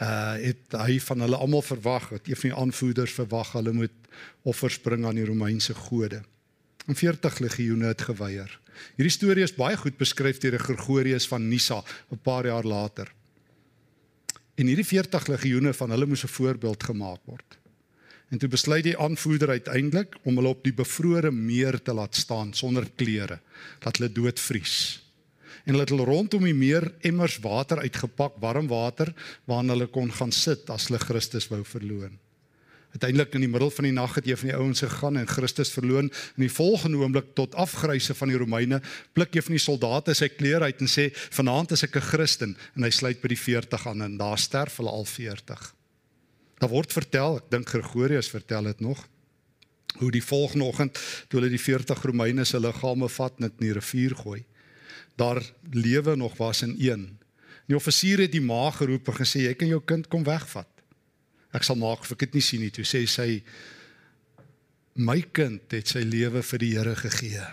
uh het hy van hulle almal verwag dat een van die aanvoerders verwag hulle moet offers bring aan die Romeinse gode. En 40 legioene het geweier. Hierdie storie is baie goed beskryf deur Gregorius van Nyssa 'n paar jaar later. En hierdie 40 legioene van hulle moes 'n voorbeeld gemaak word. En toe besluit die aanvoerder uiteindelik om hulle op die bevrore meer te laat staan sonder klere, dat hulle doodvries en hulle het hulle rondom die meer emmers water uitgepak, warm water waarin hulle kon gaan sit as hulle Christus wou verloon. Uiteindelik in die middel van die nag het een van die ouens gegaan en Christus verloon. In die volgende oomblik tot afgryse van die Romeine pluk een van die soldate sy klere uit en sê: "Vanaand is ek 'n Christen." En hy sluit by die 40 aan en daar sterf hulle al 40. Daar word vertel, ek dink Gregorius vertel dit nog, hoe die volgende oggend toe hulle die 40 Romeine se liggame vat en dit in die rivier gooi daar lewe nog was in een. Die offisier het die ma geroep en gesê jy kan jou kind kom wegvat. Ek sal maak of ek dit nie sien nie. Toe sê sy my kind het sy lewe vir die Here gegee.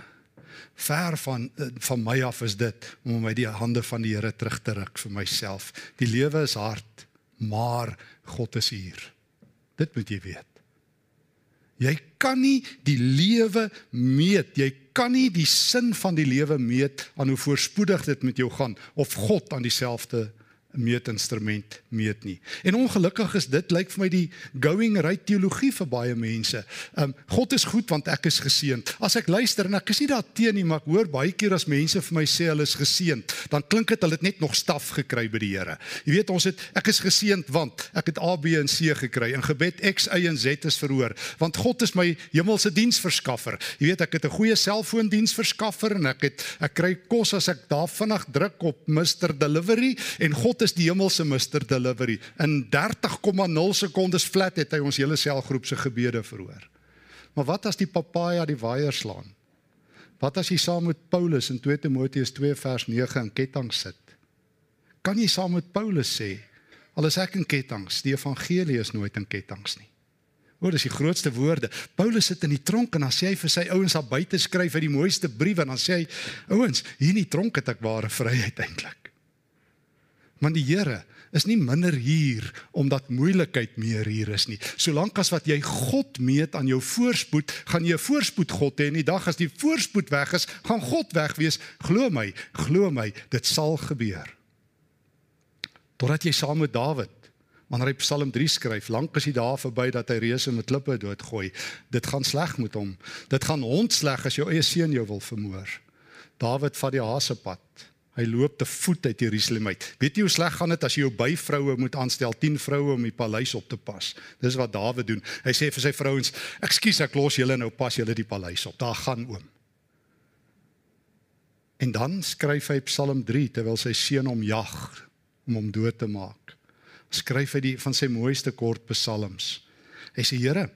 Ver van van my af is dit om my die hande van die Here terug te ruk vir myself. Die lewe is hard, maar God is hier. Dit moet jy weet. Jy kan nie die lewe meet. Jy kan nie die sin van die lewe meet aan hoe voorspoedig dit met jou gaan of God aan dieselfde meetinstrument meet nie. En ongelukkig is dit lyk vir my die going right teologie vir baie mense. Um God is goed want ek is geseënd. As ek luister en ek is nie daar teen nie, maar ek hoor baie keer as mense vir my sê hulle is geseënd, dan klink dit hulle het net nog staf gekry by die Here. Jy weet ons het ek is geseënd want ek het A B en C gekry. In gebed X Y en Z is verhoor want God is my hemelse diensverskaffer. Jy weet ek het 'n goeie selfoondiensverskaffer en ek het ek kry kos as ek daar vinnig druk op Mr Delivery en God is die hemelse Mr Delivery. In 30,0 sekondes flat het hy ons hele selgroep se gebede verhoor. Maar wat as die papaja die waier slaan? Wat as jy saam met Paulus in 2 Timoteus 2 vers 9 in ketting sit? Kan jy saam met Paulus sê al is ek in kettinge, die evangelie is nooit in kettinge nie. O, dis die grootste woorde. Paulus sit in die tronk en dan sê hy vir sy ouens daar buite skryf hy die mooiste briewe en dan sê hy ouens, hier in die tronk het ek ware vryheid eintlik. Want die Here is nie minder hier omdat moeilikheid meer hier is nie. Solank as wat jy God meet aan jou voorspoed, gaan jy 'n voorspoed God hê en die dag as die voorspoed weg is, gaan God weg wees. Glo my, glo my, dit sal gebeur. Totdat jy saam met Dawid wanneer hy Psalm 3 skryf, lank is die dae verby dat hy reuse met klippe doodgooi. Dit gaan sleg met hom. Dit gaan hondsleg as jou eie seun jou wil vermoor. Dawid vat die hasepad. Hy loop te voet uit Jerusalem uit. Weet jy hoe sleg gaan dit as jy jou byvroue moet aanstel, 10 vroue om die paleis op te pas? Dis wat Dawid doen. Hy sê vir sy vrouens: "Ekskuus, ek los julle nou pas julle die paleis op. Daar gaan oom." En dan skryf hy Psalm 3 terwyl sy seun hom jag om hom dood te maak. Skryf hy die van sy mooiste kort psalms. Hy sê: "Here,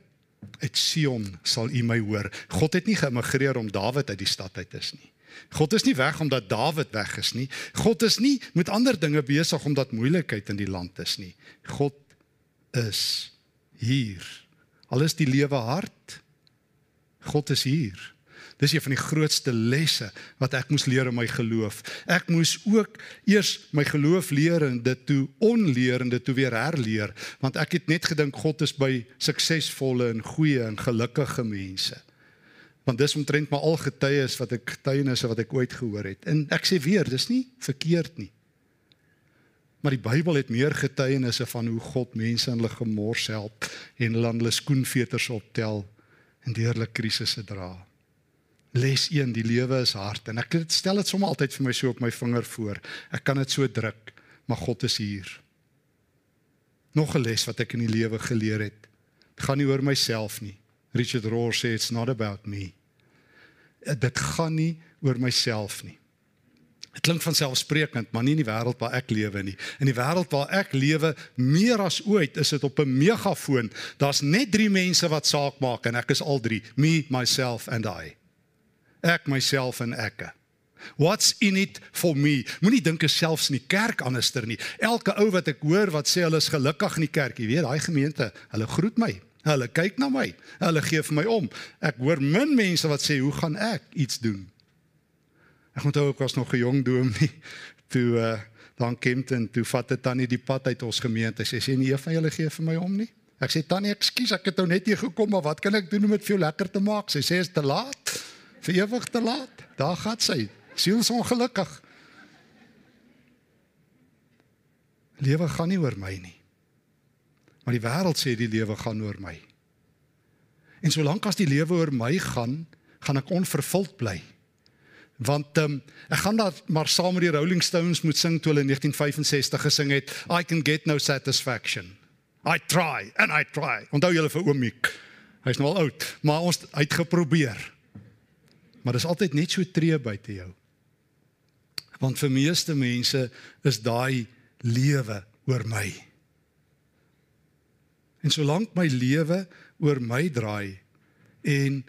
uit Sion sal U my hoor." God het nie geëmigreer om Dawid uit die stad uit te is nie. God is nie weg omdat Dawid weg is nie. God is nie met ander dinge besig omdat moeilikheid in die land is nie. God is hier. Alles die lewe hart. God is hier. Dis een van die grootste lesse wat ek moes leer in my geloof. Ek moes ook eers my geloof leer en dit toe onleer en dit toe weer herleer, want ek het net gedink God is by suksesvolle en goeie en gelukkige mense want dis omtrent maar al getuies wat ek getuienisse wat ek ooit gehoor het. En ek sê weer, dis nie verkeerd nie. Maar die Bybel het meer getuienisse van hoe God mense in hulle gemors help en hulle aan hulle skoenveters optel en deur hulle krisisse dra. Les 1, die lewe is hard en ek stel dit sommer altyd vir my so op my vinger voor. Ek kan dit so druk, maar God is hier. Nog 'n les wat ek in die lewe geleer het. Dit gaan nie oor myself nie. Richard Rohr sê it's not about me. Dit gaan nie oor myself nie. Dit klink van selfsprekend, maar nie in die wêreld waar ek lewe nie. In die wêreld waar ek lewe, meer as ooit, is dit op 'n megafoon. Daar's net 3 mense wat saak maak en ek is al 3, me, myself and I. Ek myself en ek. What's in it for me? Moenie dink ek selfs in die kerk anderster nie. Elke ou wat ek hoor wat sê hulle is gelukkig in die kerk, jy weet, daai gemeente, hulle groet my. Hulle kyk na my. Hulle gee vir my om. Ek hoor min mense wat sê, "Hoe gaan ek iets doen?" Ek onthou ek was nog 'n jong dominee toe uh dan Kempton toe vat dit tannie die pad uit ons gemeente. Sy sê, "Nee, van julle gee vir my om nie." Ek sê, "Tannie, ekskuus, ek het nou net hier gekom, maar wat kan ek doen om dit vir jou lekker te maak?" Sy sê, "Is te laat. Vir ewig te laat." Daar gaan sy. Siels ongelukkig. Lewe gaan nie oor my nie. Maar die wêreld sê die lewe gaan oor my. En solank as die lewe oor my gaan, gaan ek onvervuld bly. Want um, ek gaan daar maar saam met die Rolling Stones moet sing toe hulle in 1965 gesing het I can get no satisfaction. I try and I try. Onthou julle vir oom Miek. Hy's nou al oud, maar ons het geprobeer. Maar dis altyd net so tree buite jou. Want vir meeste mense is daai lewe oor my. En solank my lewe oor my draai en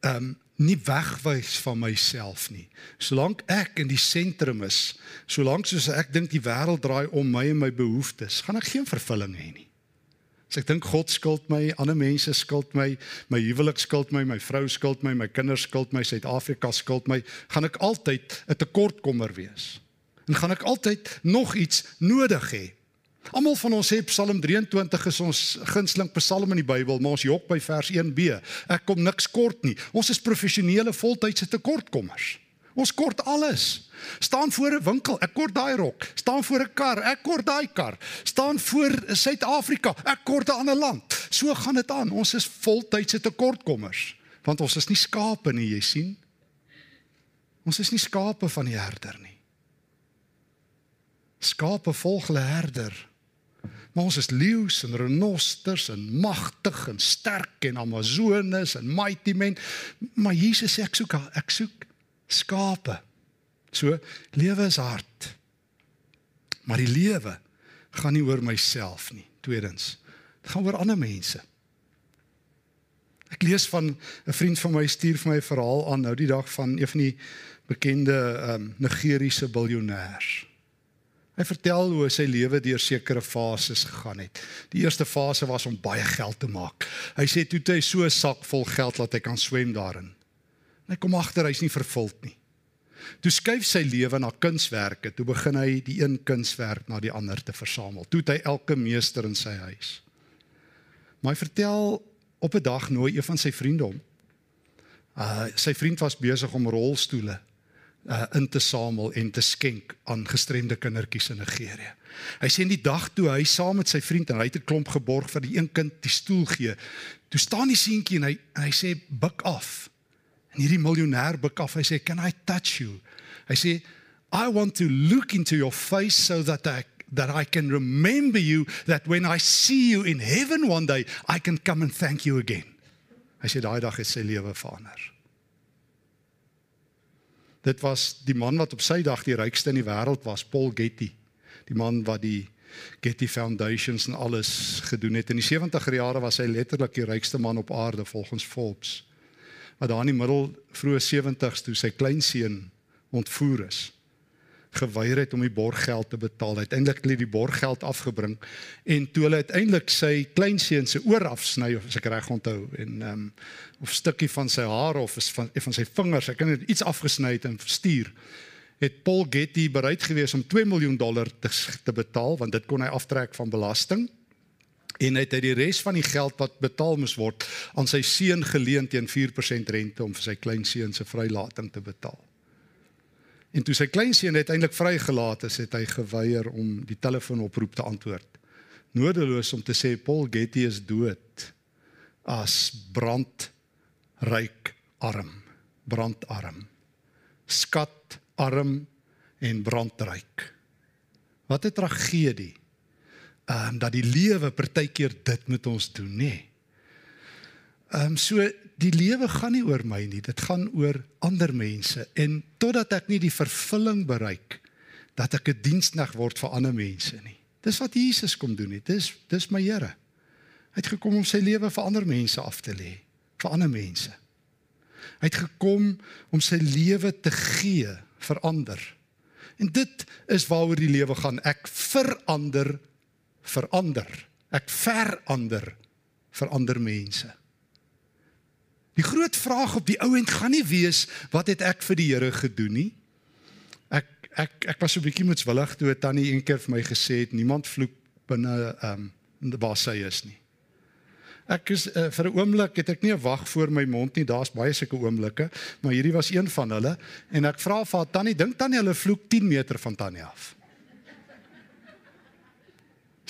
ehm um, nie wegwys van myself nie. Solank ek in die sentrum is, solank soos ek dink die wêreld draai om my en my behoeftes, gaan ek geen vervulling hê nie. As ek dink God skuld my, ander mense skuld my, my huwelik skuld my, my vrou skuld my, my kinders skuld my, Suid-Afrika skuld my, gaan ek altyd 'n tekortkommer wees. En gaan ek altyd nog iets nodig hê Almal van ons sê Psalm 23 is ons gunsteling Psalm in die Bybel, maar ons jok by vers 1b. Ek kom niks kort nie. Ons is professionele voltydse tekortkommers. Ons kort alles. Staan voor 'n winkel, ek kort daai rok. Staan voor 'n kar, ek kort daai kar. Staan voor Suid-Afrika, ek kort 'n ander land. So gaan dit aan. Ons is voltydse tekortkommers, want ons is nie skape nie, jy sien. Ons is nie skape van die herder nie. Skape volg hulle herder. Maar ons is leeu's en renosters en magtig en sterk en amazones en mighty men. Maar Jesus sê ek soek ek soek skape. So lewe is hard. Maar die lewe gaan nie oor myself nie. Tweedens, dit gaan oor ander mense. Ek lees van 'n vriend van my stuur vir my 'n verhaal aan nou die dag van een van die bekende um, Nigeriese biljoenêers. Hy vertel hoe sy lewe deur sekere fases gegaan het. Die eerste fase was om baie geld te maak. Hy sê toe hy so 'n sak vol geld dat hy kan swem daarin. Hy kom agter hy's nie vervuld nie. Toe skuif sy lewe na kunswerke. Toe begin hy die een kunswerk na die ander te versamel. Toe hy elke meester in sy huis. Maar hy vertel op 'n dag nooi een van sy vriende hom. Uh sy vriend was besig om rolstoele uh, in te samel en te skenk aan gestremde kindertjies in Nigerië. Hy sê in die dag toe hy saam met sy vriend en hy het 'n klomp geborg vir die een kind die stoel gee. Toe staan die seentjie en hy en hy sê buk af. En hierdie miljonair buk af. Hy sê can I touch you? Hy sê I want to look into your face so that I that I can remember you that when I see you in heaven one day I can come and thank you again. Hy sê daai dag het sy lewe verander. Dit was die man wat op sy dag die rykste in die wêreld was, Paul Getty. Die man wat die Getty Foundations en alles gedoen het. In die 70er jare was hy letterlik die rykste man op aarde volgens Forbes. Maar daar in die middel vroeë 70's toe sy kleinseun ontvoer is geweier het om die borggeld te betaal. Uiteindelik het hy die borggeld afgebring en toe hulle uiteindelik sy kleinseun se oor afsny of as ek reg onthou en ehm um, of stukkie van sy haar of van van sy vingers, ek kan dit iets afgesny het en verstuur. Het Paul Getty bereid gewees om 2 miljoen dollar te, te betaal want dit kon hy aftrek van belasting en hy het uit die res van die geld wat betaal moes word aan sy seun geleen teen 4% rente om vir sy kleinseun se vrylating te betaal. En toe sy kleinseun uiteindelik vrygelaat is, het hy geweier om die telefoonoproep te antwoord. Nodeloos om te sê Paul Getty is dood as brandryk arm, brandarm. Skatarm en brandryk. Wat 'n tragedie. Ehm um, dat die lewe partykeer dit met ons doen, nê. Nee. Ehm um, so die lewe gaan nie oor my nie, dit gaan oor ander mense en totdat ek nie die vervulling bereik dat ek 'n diensnag word vir ander mense nie. Dis wat Jesus kom doen het. Dis dis my Here. Hy het gekom om sy lewe vir ander mense af te lê, vir ander mense. Hy het gekom om sy lewe te gee vir ander. En dit is waaroor die lewe gaan. Ek verander verander. Ek verander vir ander mense. Die groot vraag op die ou end gaan nie wees wat het ek vir die Here gedoen nie. Ek ek ek was so 'n bietjie moetswillig toe Tannie een keer vir my gesê het niemand vloek binne ehm um, waar sy is nie. Ek is uh, vir 'n oomblik het ek nie 'n wag voor my mond nie. Daar's baie sulke oomblikke, maar hierdie was een van hulle en ek vra vir Tannie, dink Tannie hulle vloek 10 meter van Tannie af?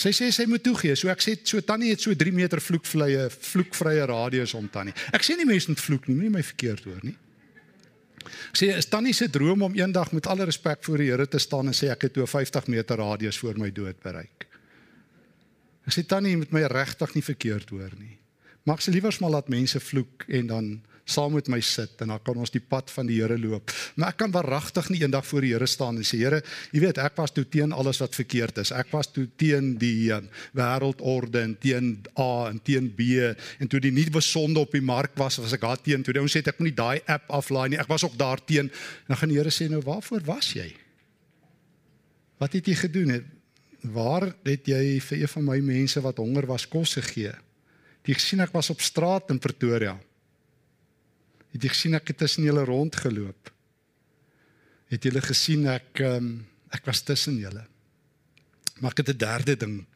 Sy sê sy moet toegee. So ek sê so tannie het so 3 meter vloekvrye vloekvrye radius om tannie. Ek sê nie mense moet vloek nie, moenie my verkeerd hoor nie. Ek sê is tannie se droom om eendag met alle respek voor die Here te staan en sê ek het 'n 50 meter radius voor my dood bereik. Ek sê tannie moet my regtig nie verkeerd hoor nie. Mag se liewers maar laat mense vloek en dan saam met my sit en dan kan ons die pad van die Here loop. Maar ek kan waaragtig nie eendag voor die Here staan en sê Here, jy weet ek was toe teen alles wat verkeerd is. Ek was toe teen die um, wêreldorde en teen A en teen B en toe die nuwe sonde op die mark was, was ek daar teen. Toe ons sê ek moet nie daai app aflaai nie. Ek was ook daar teen. Dan gaan die Here sê nou waarvoor was jy? Wat het jy gedoen? Het? Waar het jy vir een van my mense wat honger was kos gegee? Jy gesien ek was op straat in Pretoria. Het jy gesien ek het tussen julle rondgeloop? Het julle gesien ek um, ek was tussen julle? Maar ek het 'n derde ding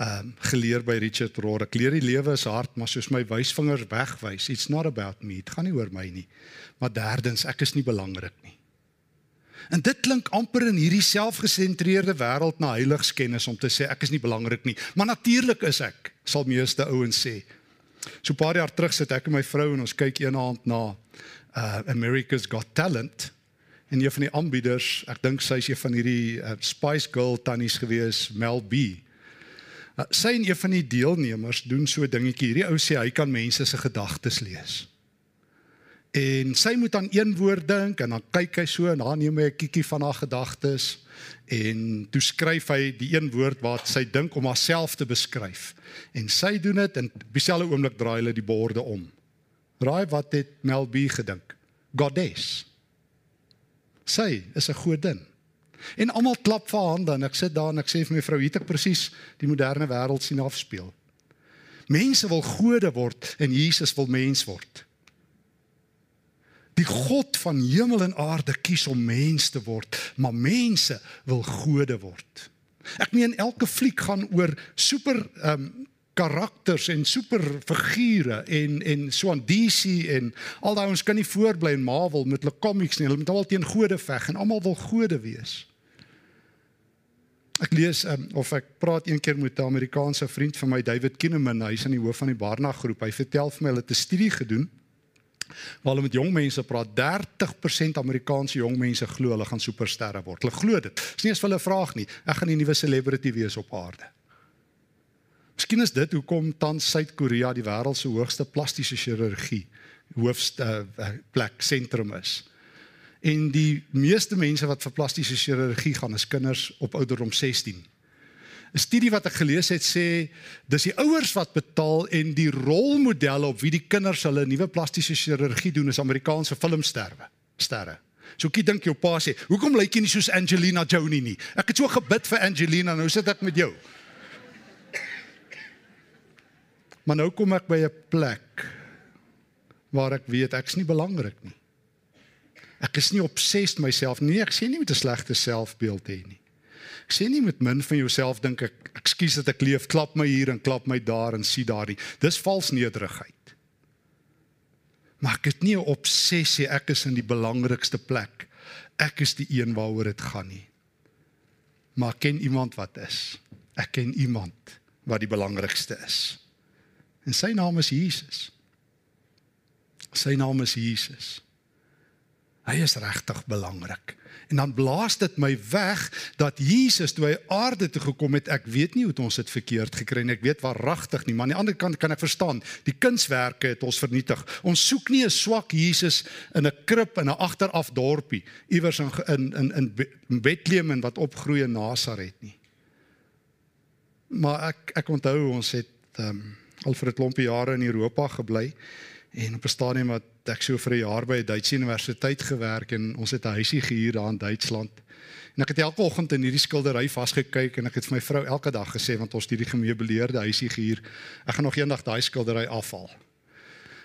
ehm um, geleer by Richard Rohr. Ek leer die lewe is hard, maar soos my wysvingers wegwys, it's not about me. Dit gaan nie oor my nie. Maar derdens, ek is nie belangrik nie. En dit klink amper in hierdie selfgesentreerde wêreld na heiligskennis om te sê ek is nie belangrik nie. Maar natuurlik is ek, sal meeste ouens sê. So 'n paar jaar terug sit ek en my vrou en ons kyk eendag na uh America's Got Talent en een van die aanbieders, ek dink sy is een van hierdie uh, Spice Girl tannies gewees, Mel B. Uh, sy en een van die deelnemers doen so 'n dingetjie. Hierdie ou sê hy kan mense se gedagtes lees. En sy moet aan een woord dink en dan kyk hy so en dan neem hy 'n kiekie van haar gedagtes en toe skryf hy die een woord wat sy dink om haarself te beskryf. En sy doen dit en dieselfde oomblik draai hulle die borde om. Raai wat het Mel B gedink? Goddess. Sy is 'n godin. En almal klap vir hande en ek sit daar en ek sê vir my vrou, hier het ek presies die moderne wêreld sien afspeel. Mense wil gode word en Jesus wil mens word. Die God van hemel en aarde kies om mens te word, maar mense wil gode word. Ek meen elke fliek gaan oor super ehm um, karakters en super figure en en so aan DC en al daai ons kan nie voorbly in Marvel met hulle comics nie. Hulle moet almal teen gode veg en almal wil gode wees. Ek lees um, of ek praat een keer met 'n Amerikaanse vriend van my David Kinneman, hy's aan die hoof van die Barna groep. Hy vertel vir my hulle het 'n studie gedoen Waar hulle met jong mense praat, 30% Amerikaanse jong mense glo hulle gaan supersterre word. Hulle glo dit. Dis nie eens vir hulle vraag nie. Ek gaan die nuwe celebrity wees op aarde. Miskien is dit hoekom tans Suid-Korea die wêreld se hoogste plastiese chirurgie hoofste uh, plek sentrum is. En die meeste mense wat vir plastiese chirurgie gaan is kinders op ouderdom 16. 'n Studie wat ek gelees het sê dis die ouers wat betaal en die rolmodelle op wie die kinders hulle nuwe plastiese chirurgie doen is Amerikaanse filmsterre, sterre. So kyk dink jou pa sê, "Hoekom lyk jy nie soos Angelina Jolie nie?" Ek het so gebid vir Angelina, nou sit ek met jou. Maar nou kom ek by 'n plek waar ek weet ek's nie belangrik nie. Ek is nie obsessed myself nie. Ek sê nie met 'n slegte selfbeeld hê nie. Ek sê nie met min van jouself dink ek ekskuus dat ek leef, klap my hier en klap my daar en sien daar nie. Dis vals nederigheid. Maar ek het nie 'n obsessie ek is in die belangrikste plek. Ek is die een waaroor dit gaan nie. Maar ken iemand wat is. Ek ken iemand wat die belangrikste is. En sy naam is Jesus. Sy naam is Jesus. Hy is regtig belangrik. En dan blaas dit my weg dat Jesus toe hy aarde toe gekom het, ek weet nie hoe ons dit verkeerd gekry nie. Ek weet waaragtig nie, maar aan die ander kant kan ek verstaan, die kunswerke het ons vernietig. Ons soek nie 'n swak Jesus in 'n krib in 'n agteraf dorpie iewers in in in in Bethlehem en wat opgroei in Nasaret nie. Maar ek ek onthou ons het um, al vir 'n klompie jare in Europa gebly En op 'n stadium wat ek so vir 'n jaar by 'n Duitse universiteit gewerk en ons het 'n huisie gehuur daar in Duitsland. En ek het elke oggend in hierdie skildery vasgekyk en ek het vir my vrou elke dag gesê want ons het hierdie gemeubileerde huisie gehuur. Ek gaan nog eendag daai skildery afhaal.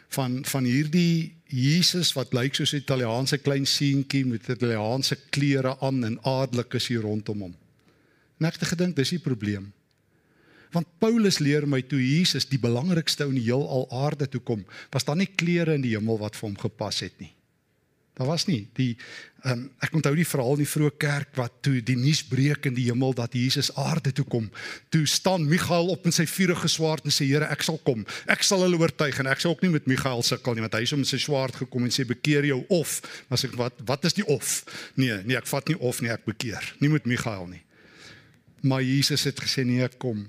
Van van hierdie Jesus wat lyk soos 'n Italiaanse klein seentjie met Italiaanse klere aan en adellik is hier rondom hom. En ek het gedink dis die probleem. Want Paulus leer my toe Jesus die belangrikste in die heelal aarde toe kom, was daar nie klere in die hemel wat vir hom gepas het nie. Daar was nie die um, ek onthou die verhaal in die vroeë kerk wat toe die nuus breek in die hemel dat Jesus aarde toe kom. Toe staan Michael op met sy vuurige swaard en sê Here, ek sal kom. Ek sal hulle oortuig en ek sê ook nie met Michael sukkel nie want hy is om sy swaard gekom en sê bekeer jou of. Maar sê wat wat is die of? Nee, nee, ek vat nie of nie, ek bekeer. Nie met Michael nie. Maar Jesus het gesê nee, kom.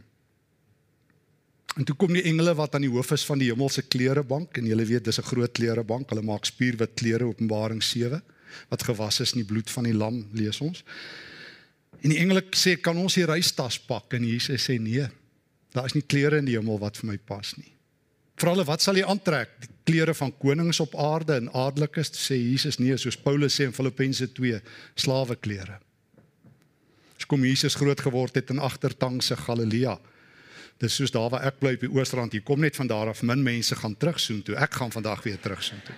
En toe kom die engele wat aan die hoof is van die hemelse klerebank en julle weet dis 'n groot klerebank. Hulle maak spierwit klere Openbaring 7 wat gewas is in die bloed van die lam lees ons. En die engele sê kan ons die reistas pak en Jesus sê nee. Daar is nie klere in die hemel wat vir my pas nie. Vra hulle wat sal jy aantrek? Die klere van konings op aarde en adelikes sê Jesus nee soos Paulus sê in Filippense 2 slawe klere. Dis kom Jesus groot geword het in agtertangse Galilea. Dis soos daar waar ek bly op die Oosrand. Hier kom net van daar af min mense gaan terug soen toe. Ek gaan vandag weer terug soen toe.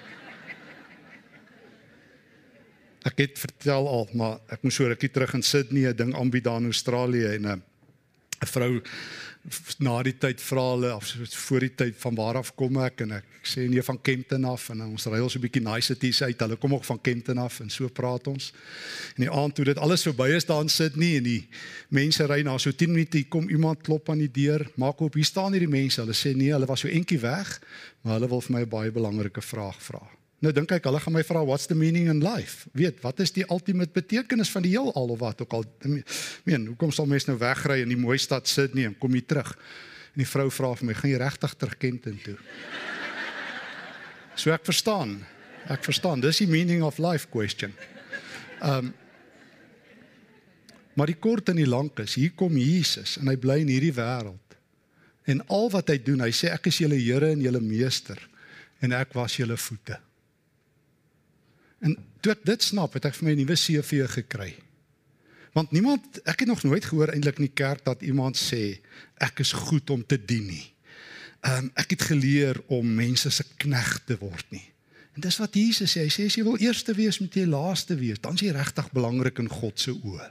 Ek het vertel al, maar ek moes so rukkie terug in Sydney 'n ding aanbied daar in Australië en 'n 'n vrou na die tyd vra hulle of voor die tyd van waar af kom ek en ek sê nee van Kempton af en ons ry ons 'n bietjie niceties uit. Hulle kom ook van Kempton af en so praat ons. En die aand toe dit alles verby is daar in Sydney en die mense ry na so 10 minute kom iemand klop aan die deur. Maak op, hier staan hierdie mense. Hulle sê nee, hulle was so entjie weg, maar hulle wil vir my 'n baie belangrike vraag vra. Nou dink ek hulle gaan my vra what's the meaning in life? Weet, wat is die ultimate betekenis van die heelal of wat ook al? Meen, hoekom sal mense nou wegry in die mooi stad sit nie en kom hier terug? En die vrou vra vir my, gaan jy regtig terug Kenton toe? So ek verstaan. Ek verstaan. Dis die meaning of life question. Um Maar die kort en die lank is, hier kom Jesus en hy bly in hierdie wêreld. En al wat hy doen, hy sê ek is julle Here en julle meester en ek was julle voete. En toe ek dit snap, het ek vir my 'n nuwe CV gekry. Want niemand, ek het nog nooit gehoor eintlik in die kerk dat iemand sê ek is goed om te dien nie. Ehm um, ek het geleer om mense se knegt te word nie. En dis wat Jesus sê. Hy sê as jy wil eerste wees, moet jy laaste wees. Dan is jy regtig belangrik in God se oë.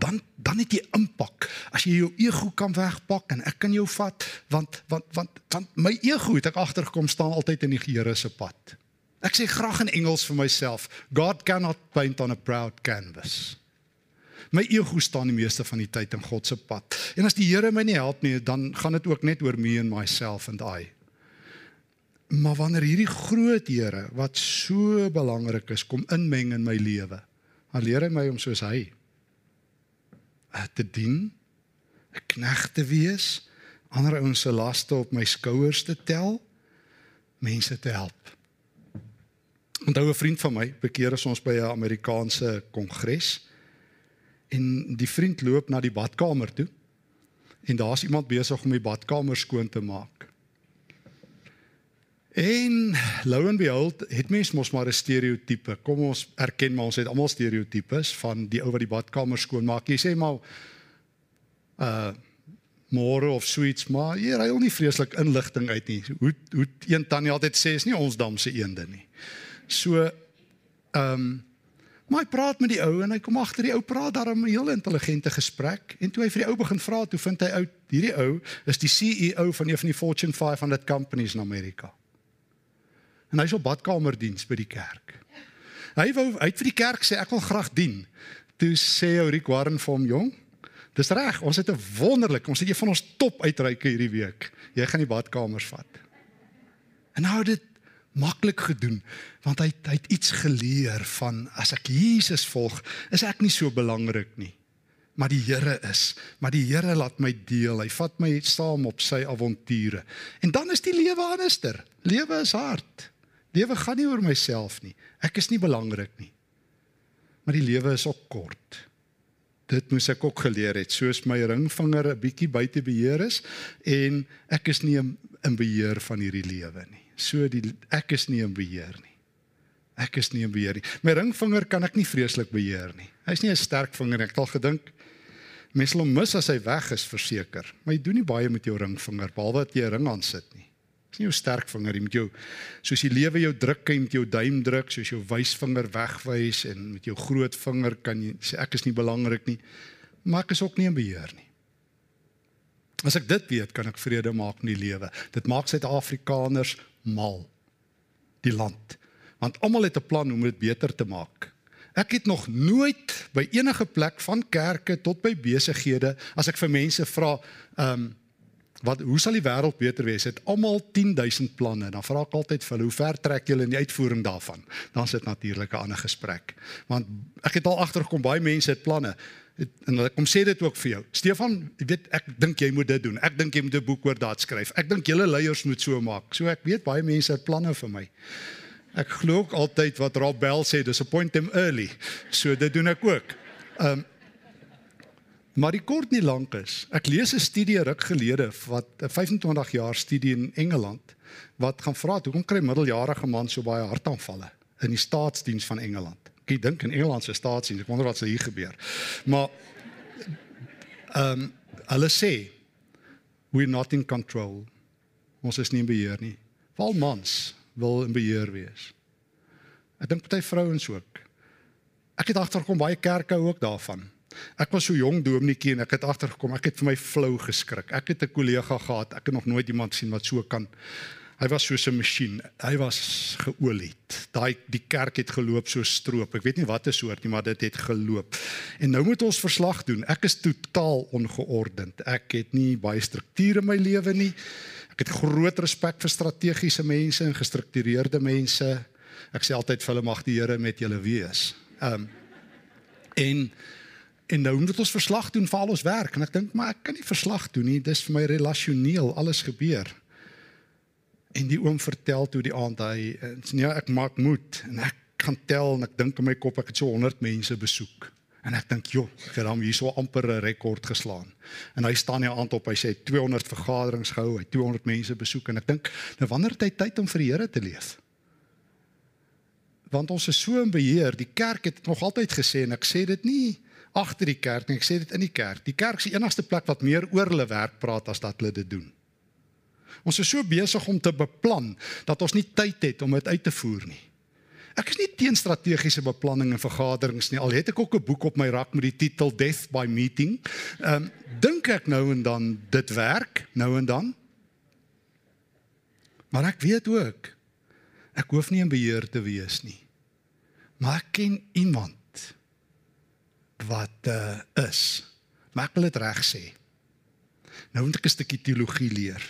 Dan dan het jy impak. As jy jou ego kan wegpak en ek kan jou vat, want want want want my ego het ek agtergekom staan altyd in die Here se pad. Ek sê graag in Engels vir myself, God cannot paint on a proud canvas. My ego staan die meeste van die tyd in God se pad. En as die Here my nie help nie, dan gaan dit ook net oor me and myself and I. Maar wanneer hierdie groot Here wat so belangrik is kom inmeng in my lewe, dan leer hy my om soos hy eh, te dien, 'n knegt te wees, ander ouens se laste op my skouers te tel, mense te help. Onthou 'n vriend van my, bekeer is ons by 'n Amerikaanse kongres en die vriend loop na die badkamer toe en daar's iemand besig om die badkamer skoon te maak. En lou en behold, het mens mos maar 'n stereotipe. Kom ons erken maar ons het almal stereotypes van die ou wat die badkamer skoon maak. Jy sê maar uh môre of suits, maar jy ry al nie vreeslik inligting uit nie. Hoe hoe een tannie altyd sê is nie ons dam se eende nie. So ehm um, maar hy praat met die ou en hy kom agter die ou praat daar 'n heel intelligente gesprek en toe hy vir die ou begin vra, toe vind hy uit hierdie ou is die CEO van een van die Fortune 500 companies in Amerika. En hy's op badkamerdiens by die kerk. Hy wou uit vir die kerk sê ek wil graag dien. Toe sê ou Rick Warren vir hom jong, dis reg, ons het 'n wonderlik, ons het een van ons top uitreike hierdie week. Jy gaan die badkamers vat. En nou dit maklik gedoen want hy hy het iets geleer van as ek Jesus volg, is ek nie so belangrik nie. Maar die Here is, maar die Here laat my deel. Hy vat my saam op sy avonture. En dan is die lewe anderster. Lewe is hard. Lewe gaan nie oor myself nie. Ek is nie belangrik nie. Maar die lewe is ook kort. Dit moes ek ook geleer het, soos my ringvinger 'n bietjie buite beheer is en ek is nie in beheer van hierdie lewe nie. So die ek is nie in beheer nie. Ek is nie in beheer nie. My ringvinger kan ek nie vreeslik beheer nie. Hy's nie 'n sterk vinger nie. Ek het al gedink mense hom mis as hy weg is verseker. Maar jy doen nie baie met jou ringvinger behalwe dat jy 'n ring aan sit nie. Dis nie jou sterk vinger, jy moet jou soos die lewe jou druk, jy moet jou duim druk, soos jou wysvinger wegwys en met jou groot vinger kan jy sê ek is nie belangrik nie, maar ek is ook nie in beheer nie. As ek dit weet, kan ek vrede maak in die lewe. Dit maak Suid-Afrikaners mal. Die land. Want almal het 'n plan om dit beter te maak. Ek het nog nooit by enige plek van kerke tot by besighede as ek vir mense vra, ehm um, wat hoe sal die wêreld beter wees? Het almal 10000 planne. Dan vra ek altyd vir hulle, hoe ver trek julle in die uitvoering daarvan? Dan sit natuurlik 'n ander gesprek. Want ek het al agtergekom baie mense het planne. Het, en hulle kom sê dit ook vir jou. Stefan, jy weet ek dink jy moet dit doen. Ek dink jy moet 'n boek oor daad skryf. Ek dink julle leiers moet so maak. So ek weet baie mense het planne vir my. Ek glo ook altyd wat Rob Bell sê, disappoint them early. So dit doen ek ook. Ehm um, Maar die kort nie lank is. Ek lees 'n studie ruk gelede wat 'n 25 jaar studie in Engeland wat gaan vra hoekom kry middeljarige man so baie hartaanvalle in die staatsdiens van Engeland. Ek dink in Engeland se staatsdiens, ek wonder wat sal hier gebeur. Maar ehm um, hulle sê we're not in control. Ons is nie in beheer nie. Val mans wil in beheer wees. Ek dink party vrouens ook. Ek het agterkom baie kerke ook daarvan. Ek was so jong dominetjie en ek het agtergekom, ek het vir my flou geskrik. Ek het 'n kollega gehad, ek het nog nooit iemand sien wat so kan. Hy was so 'n masjien. Hy was geolie. Daai die kerk het geloop so stroop. Ek weet nie wat 'n soort nie, maar dit het geloop. En nou moet ons verslag doen. Ek is totaal ongeordend. Ek het nie baie strukture in my lewe nie. Ek het groot respek vir strategiese mense en gestruktureerde mense. Ek sê altyd vir hulle mag die Here met julle wees. Um, en En nou moet ons verslag doen vir al ons werk en ek dink maar ek kan nie verslag doen nie. Dis vir my relasioneel alles gebeur. En die oom vertel toe die aand hy nee ek maak moed en ek gaan tel en ek dink in my kop ek het so 100 mense besoek. En ek dink joh, ek het hom hierso amper 'n rekord geslaan. En hy staan hier aand op, hy sê 200 vergaderings gehou, hy 200 mense besoek en ek dink nou wanneer het hy tyd om vir die Here te leef? Want ons is so in beheer. Die kerk het nog altyd gesê en ek sê dit nie agter die kerk en ek sê dit in die kerk. Die kerk is die enigste plek wat meer oor hulle werk praat as dat hulle dit doen. Ons is so besig om te beplan dat ons nie tyd het om dit uit te voer nie. Ek is nie teen strategiese beplanning en vergaderings nie. Al het ek ook 'n boek op my rak met die titel Death by Meeting. Ehm um, dink ek nou en dan dit werk nou en dan. Maar ek weet ook ek hoef nie in beheer te wees nie. Maar ek ken iemand wat uh, is. Maar ek wil dit reg sê. Nou moet ek 'n stukkie teologie leer.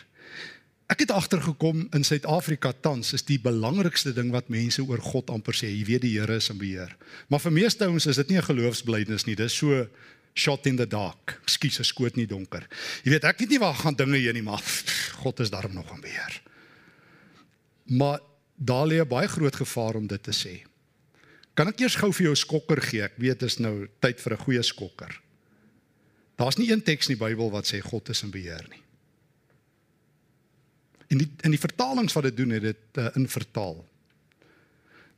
Ek het agtergekom in Suid-Afrika tans is die belangrikste ding wat mense oor God amper sê, jy weet die Here is in beheer. Maar vir meeste ouens is dit nie 'n geloofsbelijdenis nie, dis so shot in the dark. Ekskuus, ek skoot nie donker. Jy weet, ek weet nie waar gaan dinge heen nie, maar God is daarom nog in beheer. Maar daar lê 'n baie groot gevaar om dit te sê. Kan ek eers gou vir jou 'n skokker gee? Ek weet dit is nou tyd vir 'n goeie skokker. Daar's nie een teks in die Bybel wat sê God is in beheer nie. En die in die vertalings wat dit doen het dit uh, in vertaal.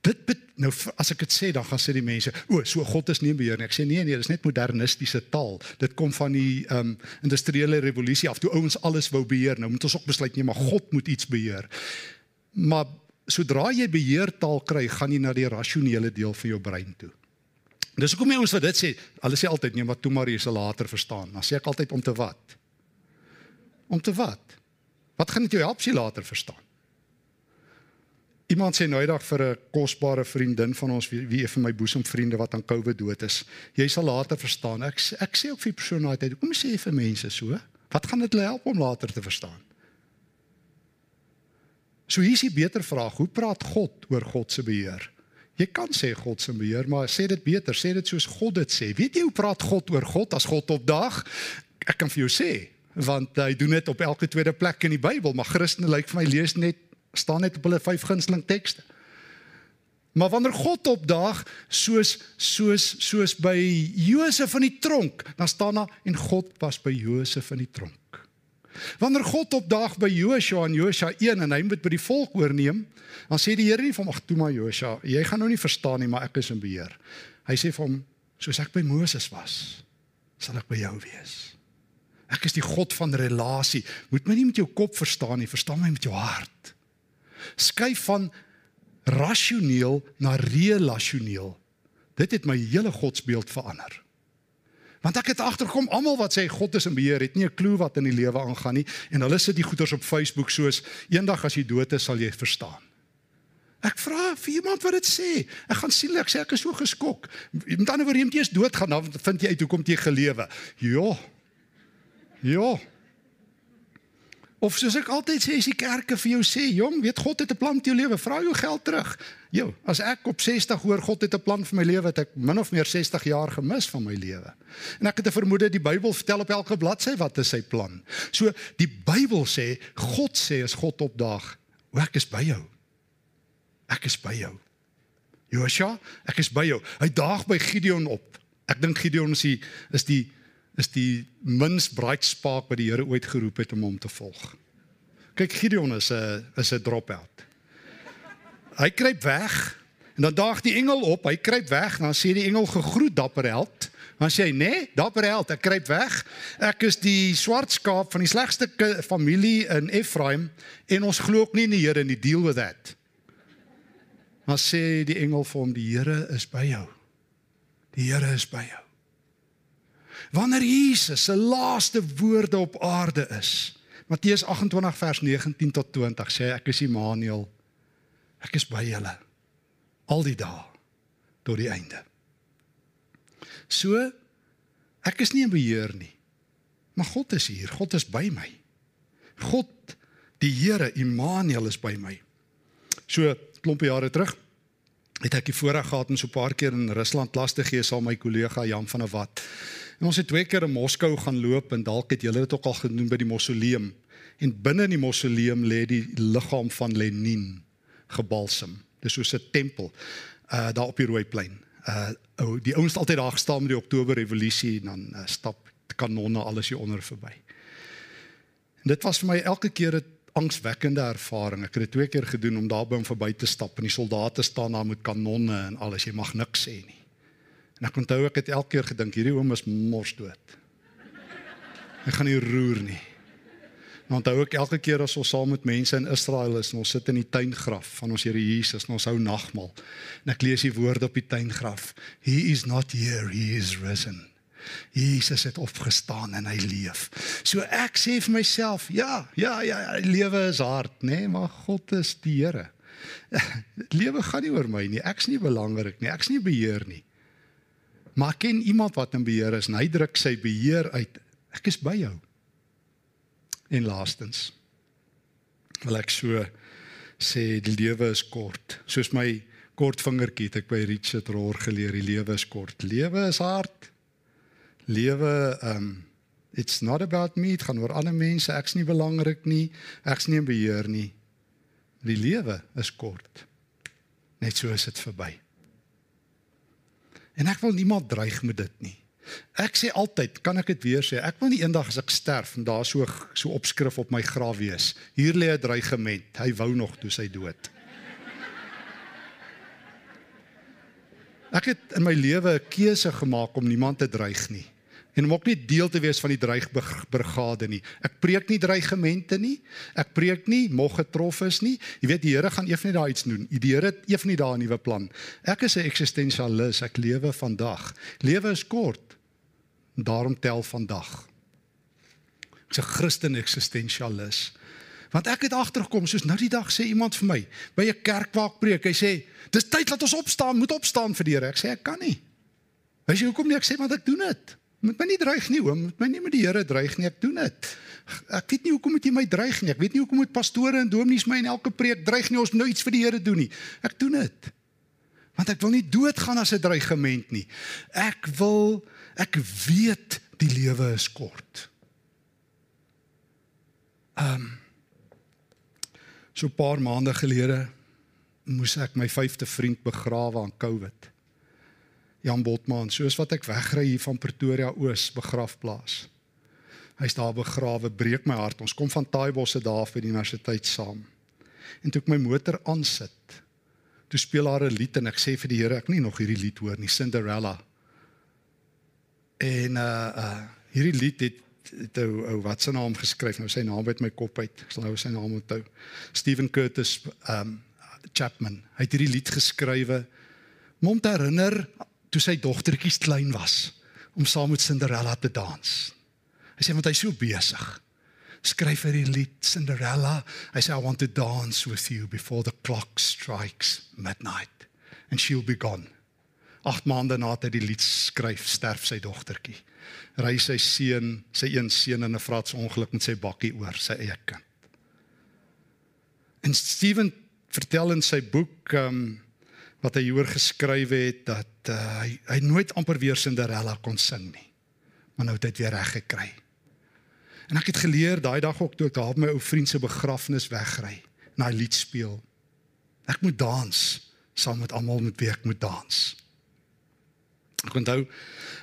Dit bet, nou as ek dit sê dan gaan sê die mense, o, so God is nie beheer nie. Ek sê nee nee, dis net modernistiese taal. Dit kom van die ehm um, industriële revolusie af toe ouens alles wou beheer. Nou moet ons ook besluit nee, maar God moet iets beheer. Maar sodra jy beheertaal kry, gaan jy na die rasionele deel van jou brein toe. Dis hoekom jy ons wat dit sê, hulle sê altyd nee, maar toe maar jy sal later verstaan. Dan sê ek altyd om te wat? Om te wat? Wat gaan dit jou help as jy later verstaan? Iemand sê nou eendag vir 'n kosbare vriendin van ons wie, wie een van my boesemvriende wat aan COVID dood is. Jy sal later verstaan. Ek ek sê ook vir die persoon daai tyd, kom sê vir mense so? Wat gaan dit hulle help om later te verstaan? So hier is 'n beter vraag. Hoe praat God oor God se beheer? Jy kan sê God se beheer, maar sê dit beter, sê dit soos God dit sê. Weet jy hoe praat God oor God as God opdaag? Ek kan vir jou sê, want hy doen dit op elke tweede plek in die Bybel, maar Christene lyk vir my lees net staan net op hulle vyf gunsteling tekste. Maar wanneer God opdaag soos soos soos by Josef in die tronk, dan staan daar en God was by Josef in die tronk. Wanneer God opdaag by Josua en Josua 1 en hy moet by die volk oorneem, dan sê die Here nie vir hom ag toe maar Josua, jy gaan nou nie verstaan nie, maar ek is in beheer. Hy sê vir hom, soos ek by Moses was, sal ek by jou wees. Ek is die God van relasie. Moet my nie met jou kop verstaan nie, verstaan my met jou hart. Skuif van rasioneel na relasioneel. Dit het my hele godsbeeld verander. Want ek het agterkom almal wat sê God is in beheer het nie 'n klou wat in die lewe aangaan nie en hulle sit die goeters op Facebook soos eendag as jy dood is sal jy verstaan. Ek vra vir iemand wat dit sê. Ek gaan sien ek sê ek is so geskok. Met ander woorde, jy is dood gaan dan vind jy uit hoekom jy gelewe. Ja. Ja. Of soos ek altyd sê, as die kerke vir jou sê, jong, weet God het 'n plan met jou lewe, vra jou geld terug. Jo, as ek op 60 hoor God het 'n plan vir my lewe, het ek min of meer 60 jaar gemis van my lewe. En ek het 'n vermoede die Bybel vertel op elke bladsy wat is sy plan. So die Bybel sê, God sê as God opdaag, o ek is by jou. Ek is by jou. Josua, ek is by jou. Hy daag by Gideon op. Ek dink Gideon is die is die is die mins braaitspaak wat die Here ooit geroep het om hom te volg. Kyk Gideon is 'n is 'n drop-out. Hy kruip weg en dan daag die engel op, hy kruip weg, dan sê die engel gegroet dapper held. Dan sê hy, "Nee, dapper held, ek kruip weg. Ek is die swart skaap van die slegste familie in Ephraim en ons glo ook nie in die Here nie, deal with that." Maar sê die engel vir hom, "Die Here is by jou. Die Here is by jou." Wanneer Jesus se laaste woorde op aarde is. Matteus 28 vers 19 tot 20 sê ek is Immanuel. Ek is by julle al die dae tot die einde. So ek is nie in beheer nie. Maar God is hier. God is by my. God die Here Immanuel is by my. So klompe jare terug het ek die voorreg gehad om so 'n paar keer in Rusland klas te gee saam met my kollega Jan van der Walt. En ons het twee keer in Moskou gaan loop en dalk het julle dit ook al genoem by die mausoleum. En binne in die mausoleum lê die liggaam van Lenin gebalsem. Dis soos 'n tempel uh daar op die rooi plein. Uh ou die ouens het altyd daar gestaan met die Oktober revolusie en dan uh, stap kanonne alles hier onder verby. En dit was vir my elke keer 'n angswekkende ervaring. Ek het dit twee keer gedoen om daar by hom verby te stap en die soldate staan daar met kanonne en alles. Jy mag niks sê nie. En ek onthou ek het elke keer gedink hierdie oom is mors dood. Ek gaan nie roer nie. Nou onthou ek elke keer as ons saam met mense in Israel is en ons sit in die tuingraf van ons Here Jesus en ons hou nagmaal. En ek lees die woorde op die tuingraf. He is not here, he is risen. Jesus het opgestaan en hy leef. So ek sê vir myself, ja, ja, ja, ja lewe is hard, nê, nee, maar God is die Here. Lewe gaan nie oor my nie. Ek's nie belangrik nie. Ek's nie beheer nie. Maar ek ken iemand wat in beheer is en hy druk sy beheer uit. Ek is by jou. En laastens. wil ek so sê die lewe is kort. Soos my kort vingertjie het ek by Richard Rohr geleer, die lewe is kort. Lewe is hard. Lewe um it's not about me, dit gaan oor ander mense. Ek's nie belangrik nie. Ek's nie in beheer nie. Die lewe is kort. Net so is dit verby. En ek wil niemand dreig met dit nie. Ek sê altyd, kan ek dit weer sê, ek wil nie eendag as ek sterf en daar so so opskrif op my graf wees. Hier lê 'n dreigement. Hy wou nog toe sy dood. Ek het in my lewe 'n keuse gemaak om niemand te dreig nie en om ook nie deel te wees van die dreigbrigade nie. Ek preek nie dreigemente nie. Ek preek nie mog getrof is nie. Jy weet die Here gaan eers net daar iets doen. Die Here het eers net daar 'n nuwe plan. Ek is 'n eksistensialis. Ek lewe vandag. Lewe is kort. Daarom tel vandag. Ek's 'n Christen eksistensialis. Want ek het agtergekom soos nou die dag sê iemand vir my by 'n kerk waar ek preek. Hy sê, "Dis tyd dat ons opstaan, moet opstaan vir die Here." Ek sê, "Ek kan nie." Weet jy hoekom nie? Ek sê, "Want ek doen dit." Moet my nie dreig nie, oom. Moet my nie met die Here dreig nie. Ek doen dit. Ek weet nie hoekom moet jy my dreig nie. Ek weet nie hoekom moet pastore en dominees my in elke preek dreig nie. Ons moet nou iets vir die Here doen nie. Ek doen dit. Want ek wil nie doodgaan as 'n dreigement nie. Ek wil ek weet die lewe is kort. Um so 'n paar maande gelede moes ek my vyfde vriend begrawe aan COVID. Jan Botman, soos wat ek wegry hier van Pretoria Oos begrafplaas. Hy's daar begrawe, breek my hart. Ons kom van Taaibosse daar vir die universiteit saam. En toe ek my motor aansit, toe speel haar 'n lied en ek sê vir die Here, ek nie nog hierdie lied hoor nie, Cinderella. En uh uh hierdie lied het het ou ou wat se naam geskryf nou sy naam uit my kop uit ek sal nou sy naam onthou Stephen Curtis um Chapman hy het hierdie lied geskrywe om te herinner toe sy dogtertjies klein was om saam met Cinderella te dans. Hy sê want hy's so besig. Skryf hy die lied Cinderella. Hy sê I want to dance with you before the clock strikes midnight and she'll be gone. 8 maande nadat hy die lied skryf, sterf sy dogtertjie. Ry sy seun, sy een seun in 'n vratsongeluk met sy bakkie oor sy eie kind. En Steven vertel in sy boek um, wat hy oor geskryf het dat uh, hy hy nooit amper weer Cinderella kon sing nie. Maar nou het hy dit weer reg gekry. En ek het geleer daai dag ook toe ek daar by my ou vriend se begrafnis wegry en hy lied speel. Ek moet dans saam met almal met wie ek moet dans. Ek onthou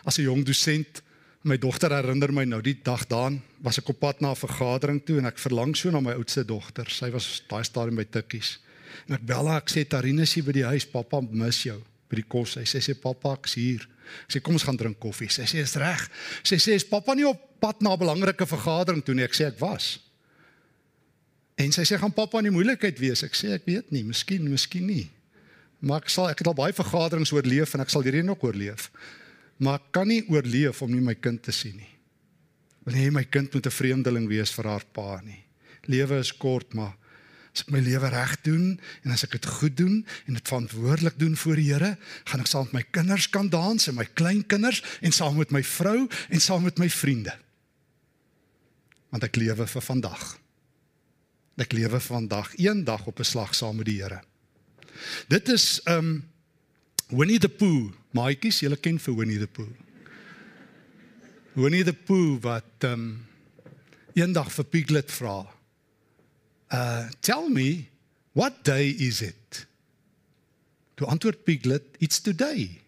as 'n jong dosent my dogter herinner my nou die dag daan was ek op pad na 'n vergadering toe en ek verlang so na my oudste dogter. Sy was daai stadium by Tikkies. En ek bel haar, ek sê Tarina is hier by die huis, pappa mis jou by die kos. Sy sê sê pappa ek's hier. Ek sê kom ons gaan drink koffie. Sy sê is reg. Sy sê is pappa nie op pad na 'n belangrike vergadering toe nie. Ek sê ek was. En sy sê gaan pappa in die moeilikheid wees. Ek sê ek weet nie, miskien, miskien nie. Maar ek sal ek het al baie vergaderings oorleef en ek sal hierdie nog oorleef. Maar ek kan nie oorleef om nie my kind te sien nie. Wil nie my kind moet 'n vreemdeling wees vir haar pa nie. Lewe is kort, maar as ek my lewe reg doen en as ek dit goed doen en dit verantwoordelik doen voor die Here, gaan ek saam met my kinders kan dans en my kleinkinders en saam met my vrou en saam met my vriende. Want ek lewe vir vandag. Ek lewe vir vandag, een dag op 'n slag saam met die Here. Dit is um Winnie the Pooh, maatjies, julle ken vir Winnie the Pooh. Winnie the Pooh wat um eendag vir Piglet vra. Uh tell me what day is it? Toe antwoord Piglet, it's today.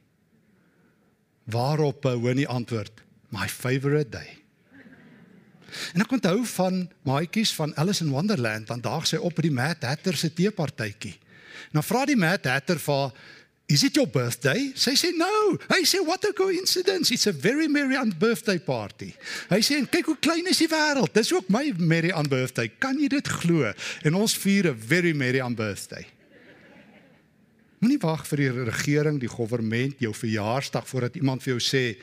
Waarop uh, Winnie antwoord, my favorite day. En ek onthou van maatjies van Alice in Wonderland, dan daag sy op by die Mad Hatter se teepartytjie. Nou vra die Mad Hatter vir "Is it your birthday?" Sy sê, "No." Hy sê, "What a coincidence. It's a very merry on birthday party." Hy sê, "Kyk hoe klein is die wêreld. Dis ook my merry on birthday. Kan jy dit glo? En ons vier 'n very merry on birthday." Moenie wag vir die regering, die regering, jou verjaarsdag voordat iemand vir jou sê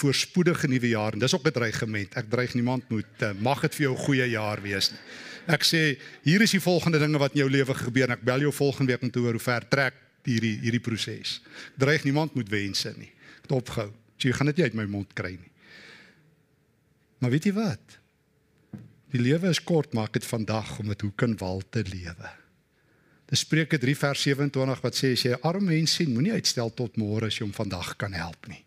voorspoedige nuwe jaar. En dis ook 'n dreigement. Ek dreig niemand moet uh, mag dit vir jou 'n goeie jaar wees nie. Ek sê hier is die volgende dinge wat in jou lewe gebeur en ek bel jou volgende week om te hoor hoe ver trek hierdie hierdie proses. Dreig niemand moet wense nie. Dit opgehou. So jy gaan dit nie uit my mond kry nie. Maar weet jy wat? Die lewe is kort, maar ek het vandag om dit hoe kan wal te lewe. Dis Spreuke 3 vers 27 wat sê as jy 'n arm mens sien, moenie uitstel tot môre as jy hom vandag kan help nie.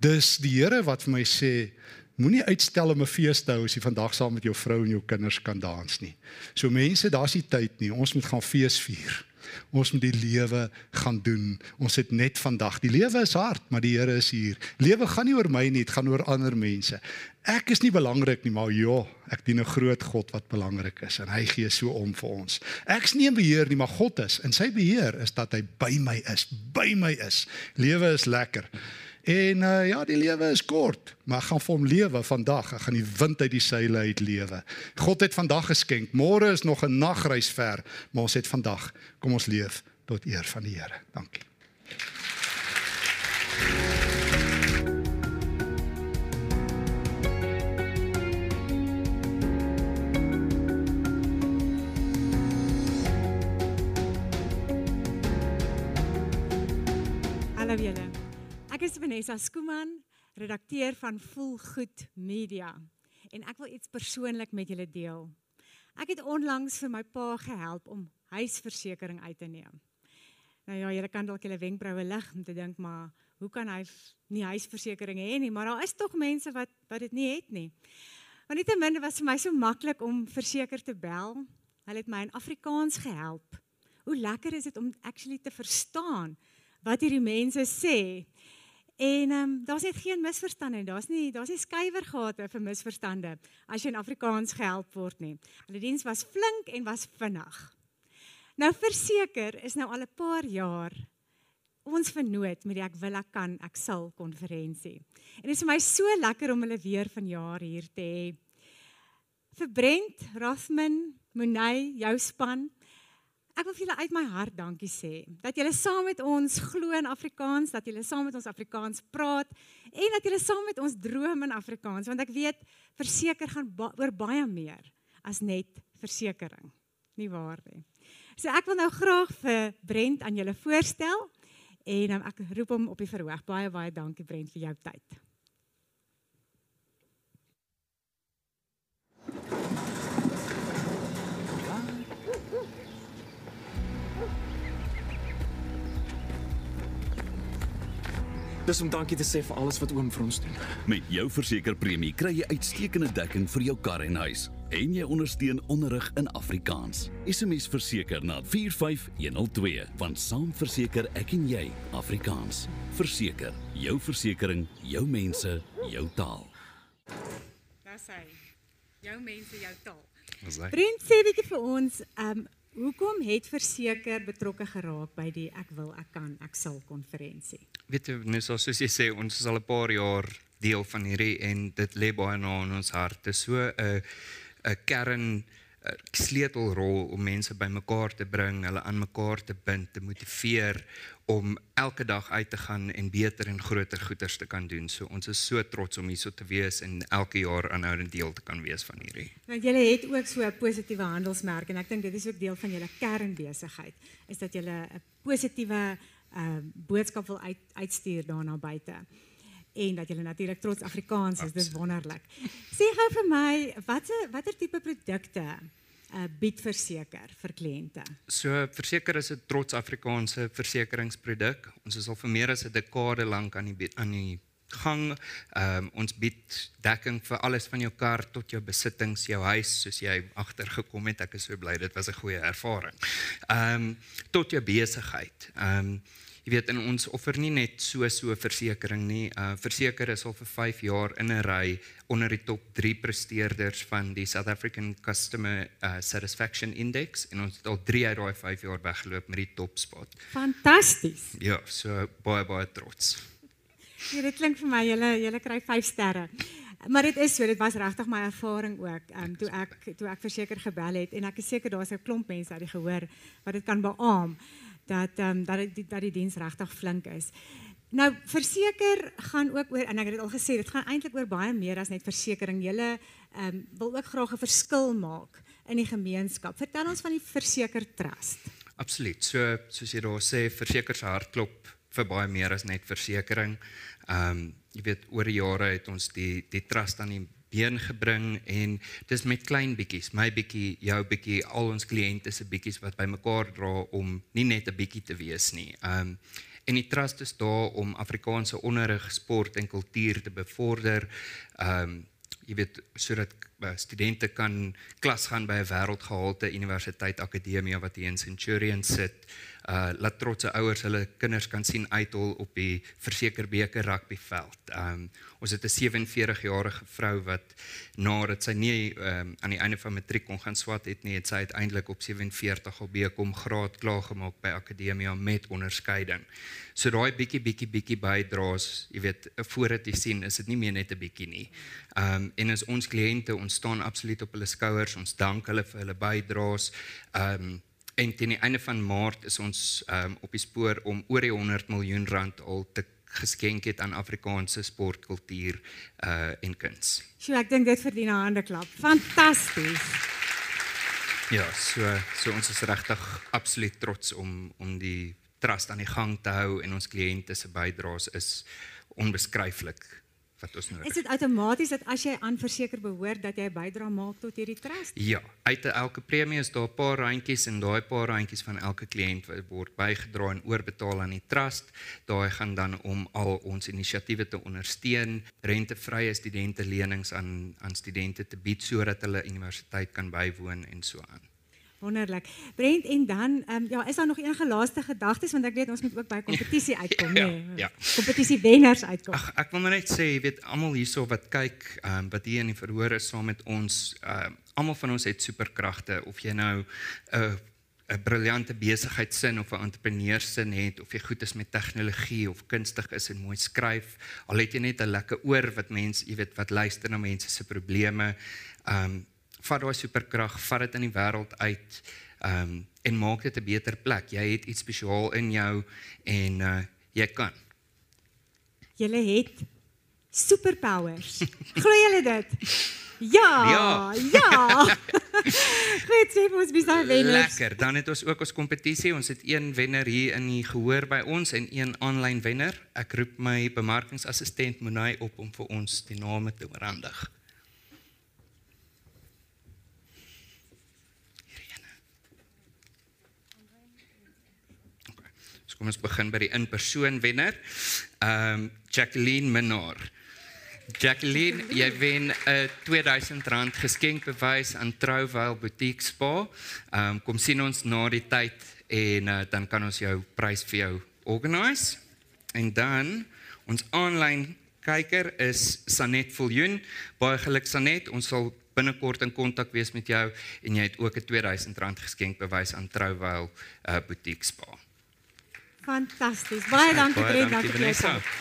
Dis die Here wat vir my sê, moenie uitstel om 'n fees te hou as jy vandag saam met jou vrou en jou kinders kan dans nie. So mense, daar's nie tyd nie. Ons moet gaan fees vier. Ons moet die lewe gaan doen. Ons het net vandag. Die lewe is hard, maar die Here is hier. Lewe gaan nie oor my nie, dit gaan oor ander mense. Ek is nie belangrik nie, maar ja, ek dien 'n groot God wat belangrik is en hy gee so om vir ons. Ek's nie in beheer nie, maar God is. En sy beheer is dat hy by my is, by my is. Lewe is lekker. En uh, ja, die lewe is kort, maar ek gaan vir hom lewe vandag. Ek gaan die wind uit die seile uit lewe. God het vandag geskenk. Môre is nog 'n nagreis ver, maar ons het vandag. Kom ons leef tot eer van die Here. Dankie. Hallo julle. Ek is Vanessa Skooman, redakteur van Voel Goed Media en ek wil iets persoonlik met julle deel. Ek het onlangs vir my pa gehelp om huisversekering uit te neem. Nou ja, julle kan dalk julle wenkbroue lig om te dink maar hoe kan hy nie huisversekering hê nie, maar daar is tog mense wat wat dit nie het nie. Maar nietemin was vir my so maklik om verseker te bel. Hulle het my in Afrikaans gehelp. Hoe lekker is dit om actually te verstaan wat hierdie mense sê. En ehm um, daar's net geen misverstande. Daar's nie daar's nie skuiwergate vir misverstande as jy in Afrikaans gehelp word nie. Hulle diens was flink en was vinnig. Nou verseker is nou al 'n paar jaar ons vernoot met die ek wil ek kan ek sal konferensie. En dit is vir my so lekker om hulle weer vanjaar hier te hê. Vir Brent, Rathman, Monay, jou span. Ek wil vir julle uit my hart dankie sê dat julle saam met ons glo in Afrikaans, dat julle saam met ons Afrikaans praat en dat julle saam met ons droom in Afrikaans want ek weet verseker gaan ba oor baie meer as net versekering. Nie waar nie. So ek wil nou graag vir Brent aan julle voorstel en um, ek roep hom op die verhoog. Baie baie dankie Brent vir jou tyd. Dis om dankie te sê vir alles wat oom vir ons doen. Met jou versekerpremie kry jy uitstekende dekking vir jou kar en huis en jy ondersteun onderrig in Afrikaans. SMS verseker na 45102 want saam verseker ek en jy Afrikaans. Verseker, jou versekering, jou mense, jou taal. Dis hy. Jou mense, jou taal. Brent sê bietjie vir ons, ehm um, hoekom het verseker betrokke geraak by die ek wil, ek kan, ek sal konferensie? Weet jy, nou soos jy sê, ons is al 'n paar jaar deel van hierdie en dit lê baie na in ons hart. Dit is so 'n 'n kern 'n sleutelrol om mense bymekaar te bring, hulle aan mekaar te bind, te motiveer om elke dag uit te gaan en beter en groter goeders te kan doen. So ons is so trots om hierso te wees en elke jaar aanhoudend deel te kan wees van hierdie. Want julle het ook so 'n positiewe handelsmerk en ek dink dit is ook deel van julle kernbesigheid is dat julle 'n positiewe uh boodskap wil uit uitstuur daarna buite. En dat julle natuurlik trots Afrikaans is, dis wonderlik. Sê gou vir my, watse watter tipe produkte uh bied verseker vir kliënte? So verseker is 'n trots Afrikaanse versekeringsproduk. Ons is al vir meer as 'n dekade lank aan die aan die gang. Ehm um, ons bied dekking vir alles van jou kar tot jou besittings, jou huis, soos jy agtergekom het. Ek is so bly dit was 'n goeie ervaring. Ehm um, tot jou besigheid. Ehm um, jy weet in ons offer nie net so so versekerings nie. Uh verseker is al vir 5 jaar in 'n ry onder die top 3 presteerders van die South African Customer uh, Satisfaction Index en ons het al 3 uit daai 5 jaar weggeloop met die topspot. Fantasties. Ja, so baie baie trots. Ja, dit klink vir my julle julle kry 5 sterre. Maar dit is so, dit was regtig my ervaring ook. Ehm um, toe ek toe ek verseker gebel het en ek is seker daar's 'n klomp mense uit die gehoor wat dit kan beamoen dat ehm um, dat dit dat die diens regtig flink is. Nou verseker gaan ook oor en ek het dit al gesê, dit gaan eintlik oor baie meer as net versekerings. Julle ehm um, wil ook graag 'n verskil maak in die gemeenskap. Vertel ons van die Verseker Trust. Absoluut. So soos jy daar sê, verseker se hart klop vir baie meer as net versekerings. Ehm um, jy weet oor die jare het ons die die trust aan die been gebring en dis met klein bietjies, my bietjie, jou bietjie, al ons kliënte se bietjies wat bymekaar dra om nie net 'n bietjie te wees nie. Um en die trust is daar om Afrikaanse onderrig, sport en kultuur te bevorder. Um jy weet sodat uh, studente kan klas gaan by 'n wêreldgehalte universiteit akademie wat hier in Centurion sit uh laat trotse ouers hulle kinders kan sien uithol op die versekerbeker rugbyveld. Um ons het 'n 47-jarige vrou wat nadat sy nie um aan die einde van matriek kon gaan swat het nie, het sy uiteindelik op 47 al bekom graad klaar gemaak by akademia met onderskeiding. So daai bietjie bietjie bietjie bydraes, jy weet, voordat jy sien, is dit nie meer net 'n bietjie nie. Um en as ons kliënte, ons staan absoluut op hulle skouers. Ons dank hulle vir hulle bydraes. Um En teen die einde van Maart is ons um, op die spoor om oor die 100 miljoen rand al te geskenk het aan Afrikaanse sport, kultuur uh en kuns. So ek dink dit verdien 'n hande klap. Fantasties. Ja, so so ons is regtig absoluut trots om om die trust aan die gang te hou en ons kliënte se bydraes is onbeskryflik wat ons nodig. Is dit outomaties dat as jy aan verseker behoort dat jy 'n bydrae maak tot hierdie trust? Ja, uit elke premie is daar 'n paar randjies en daai paar randjies van elke kliënt word bygedra en oorbetaal aan die trust. Daai gaan dan om al ons inisiatiewe te ondersteun, rentevrye studente lenings aan aan studente te bied sodat hulle universiteit kan bywoon en so aan. Wonderlik. Brent en dan um, ja, is daar nog enige laaste gedagtes want ek weet ons moet ook by kompetisie uitkom, ja, nee. Ja. Kompetisie wenners uitkom. Ag ek wil maar net sê, jy weet almal hierso wat kyk, ehm um, wat hier in die verhoor is saam met ons, ehm um, almal van ons het superkragte of jy nou 'n uh, 'n briljante besigheidsin of 'n entrepreneursin het of jy goed is met tegnologie of kunstig is en mooi skryf, al het jy net 'n lekker oor wat mense, jy weet, wat luister na mense se probleme. Um, vat daai superkrag, vat dit in die wêreld uit. Ehm um, en maak dit 'n beter plek. Jy het iets spesiaal in jou en uh jy kan. Julle het superpowers. Glo julle dit? Ja. Ja. Ja. Goed, sê vir ons wie se wenners. Lekker. Dan het ons ook ons kompetisie. Ons het een wenner hier in die gehoor by ons en een aanlyn wenner. Ek roep my bemarkingsassistent Monay op om vir ons die name te oorhandig. So kom ons begin by die in-persoon wenner. Ehm um, Jacqueline Minnar. Jacqueline, jy wen 'n R2000 geskenkbewys aan Trouwel Boutique Spa. Ehm um, kom sien ons na die tyd en uh, dan kan ons jou prys vir jou organise. En dan ons aanlyn kyker is Sanet Viljoen. Baie geluk Sanet, ons sal binnekort in kontak wees met jou en jy het ook 'n R2000 geskenkbewys aan Trouwel uh, Boutique Spa. Fantasties. Baie dankie dankie vir jou tyd.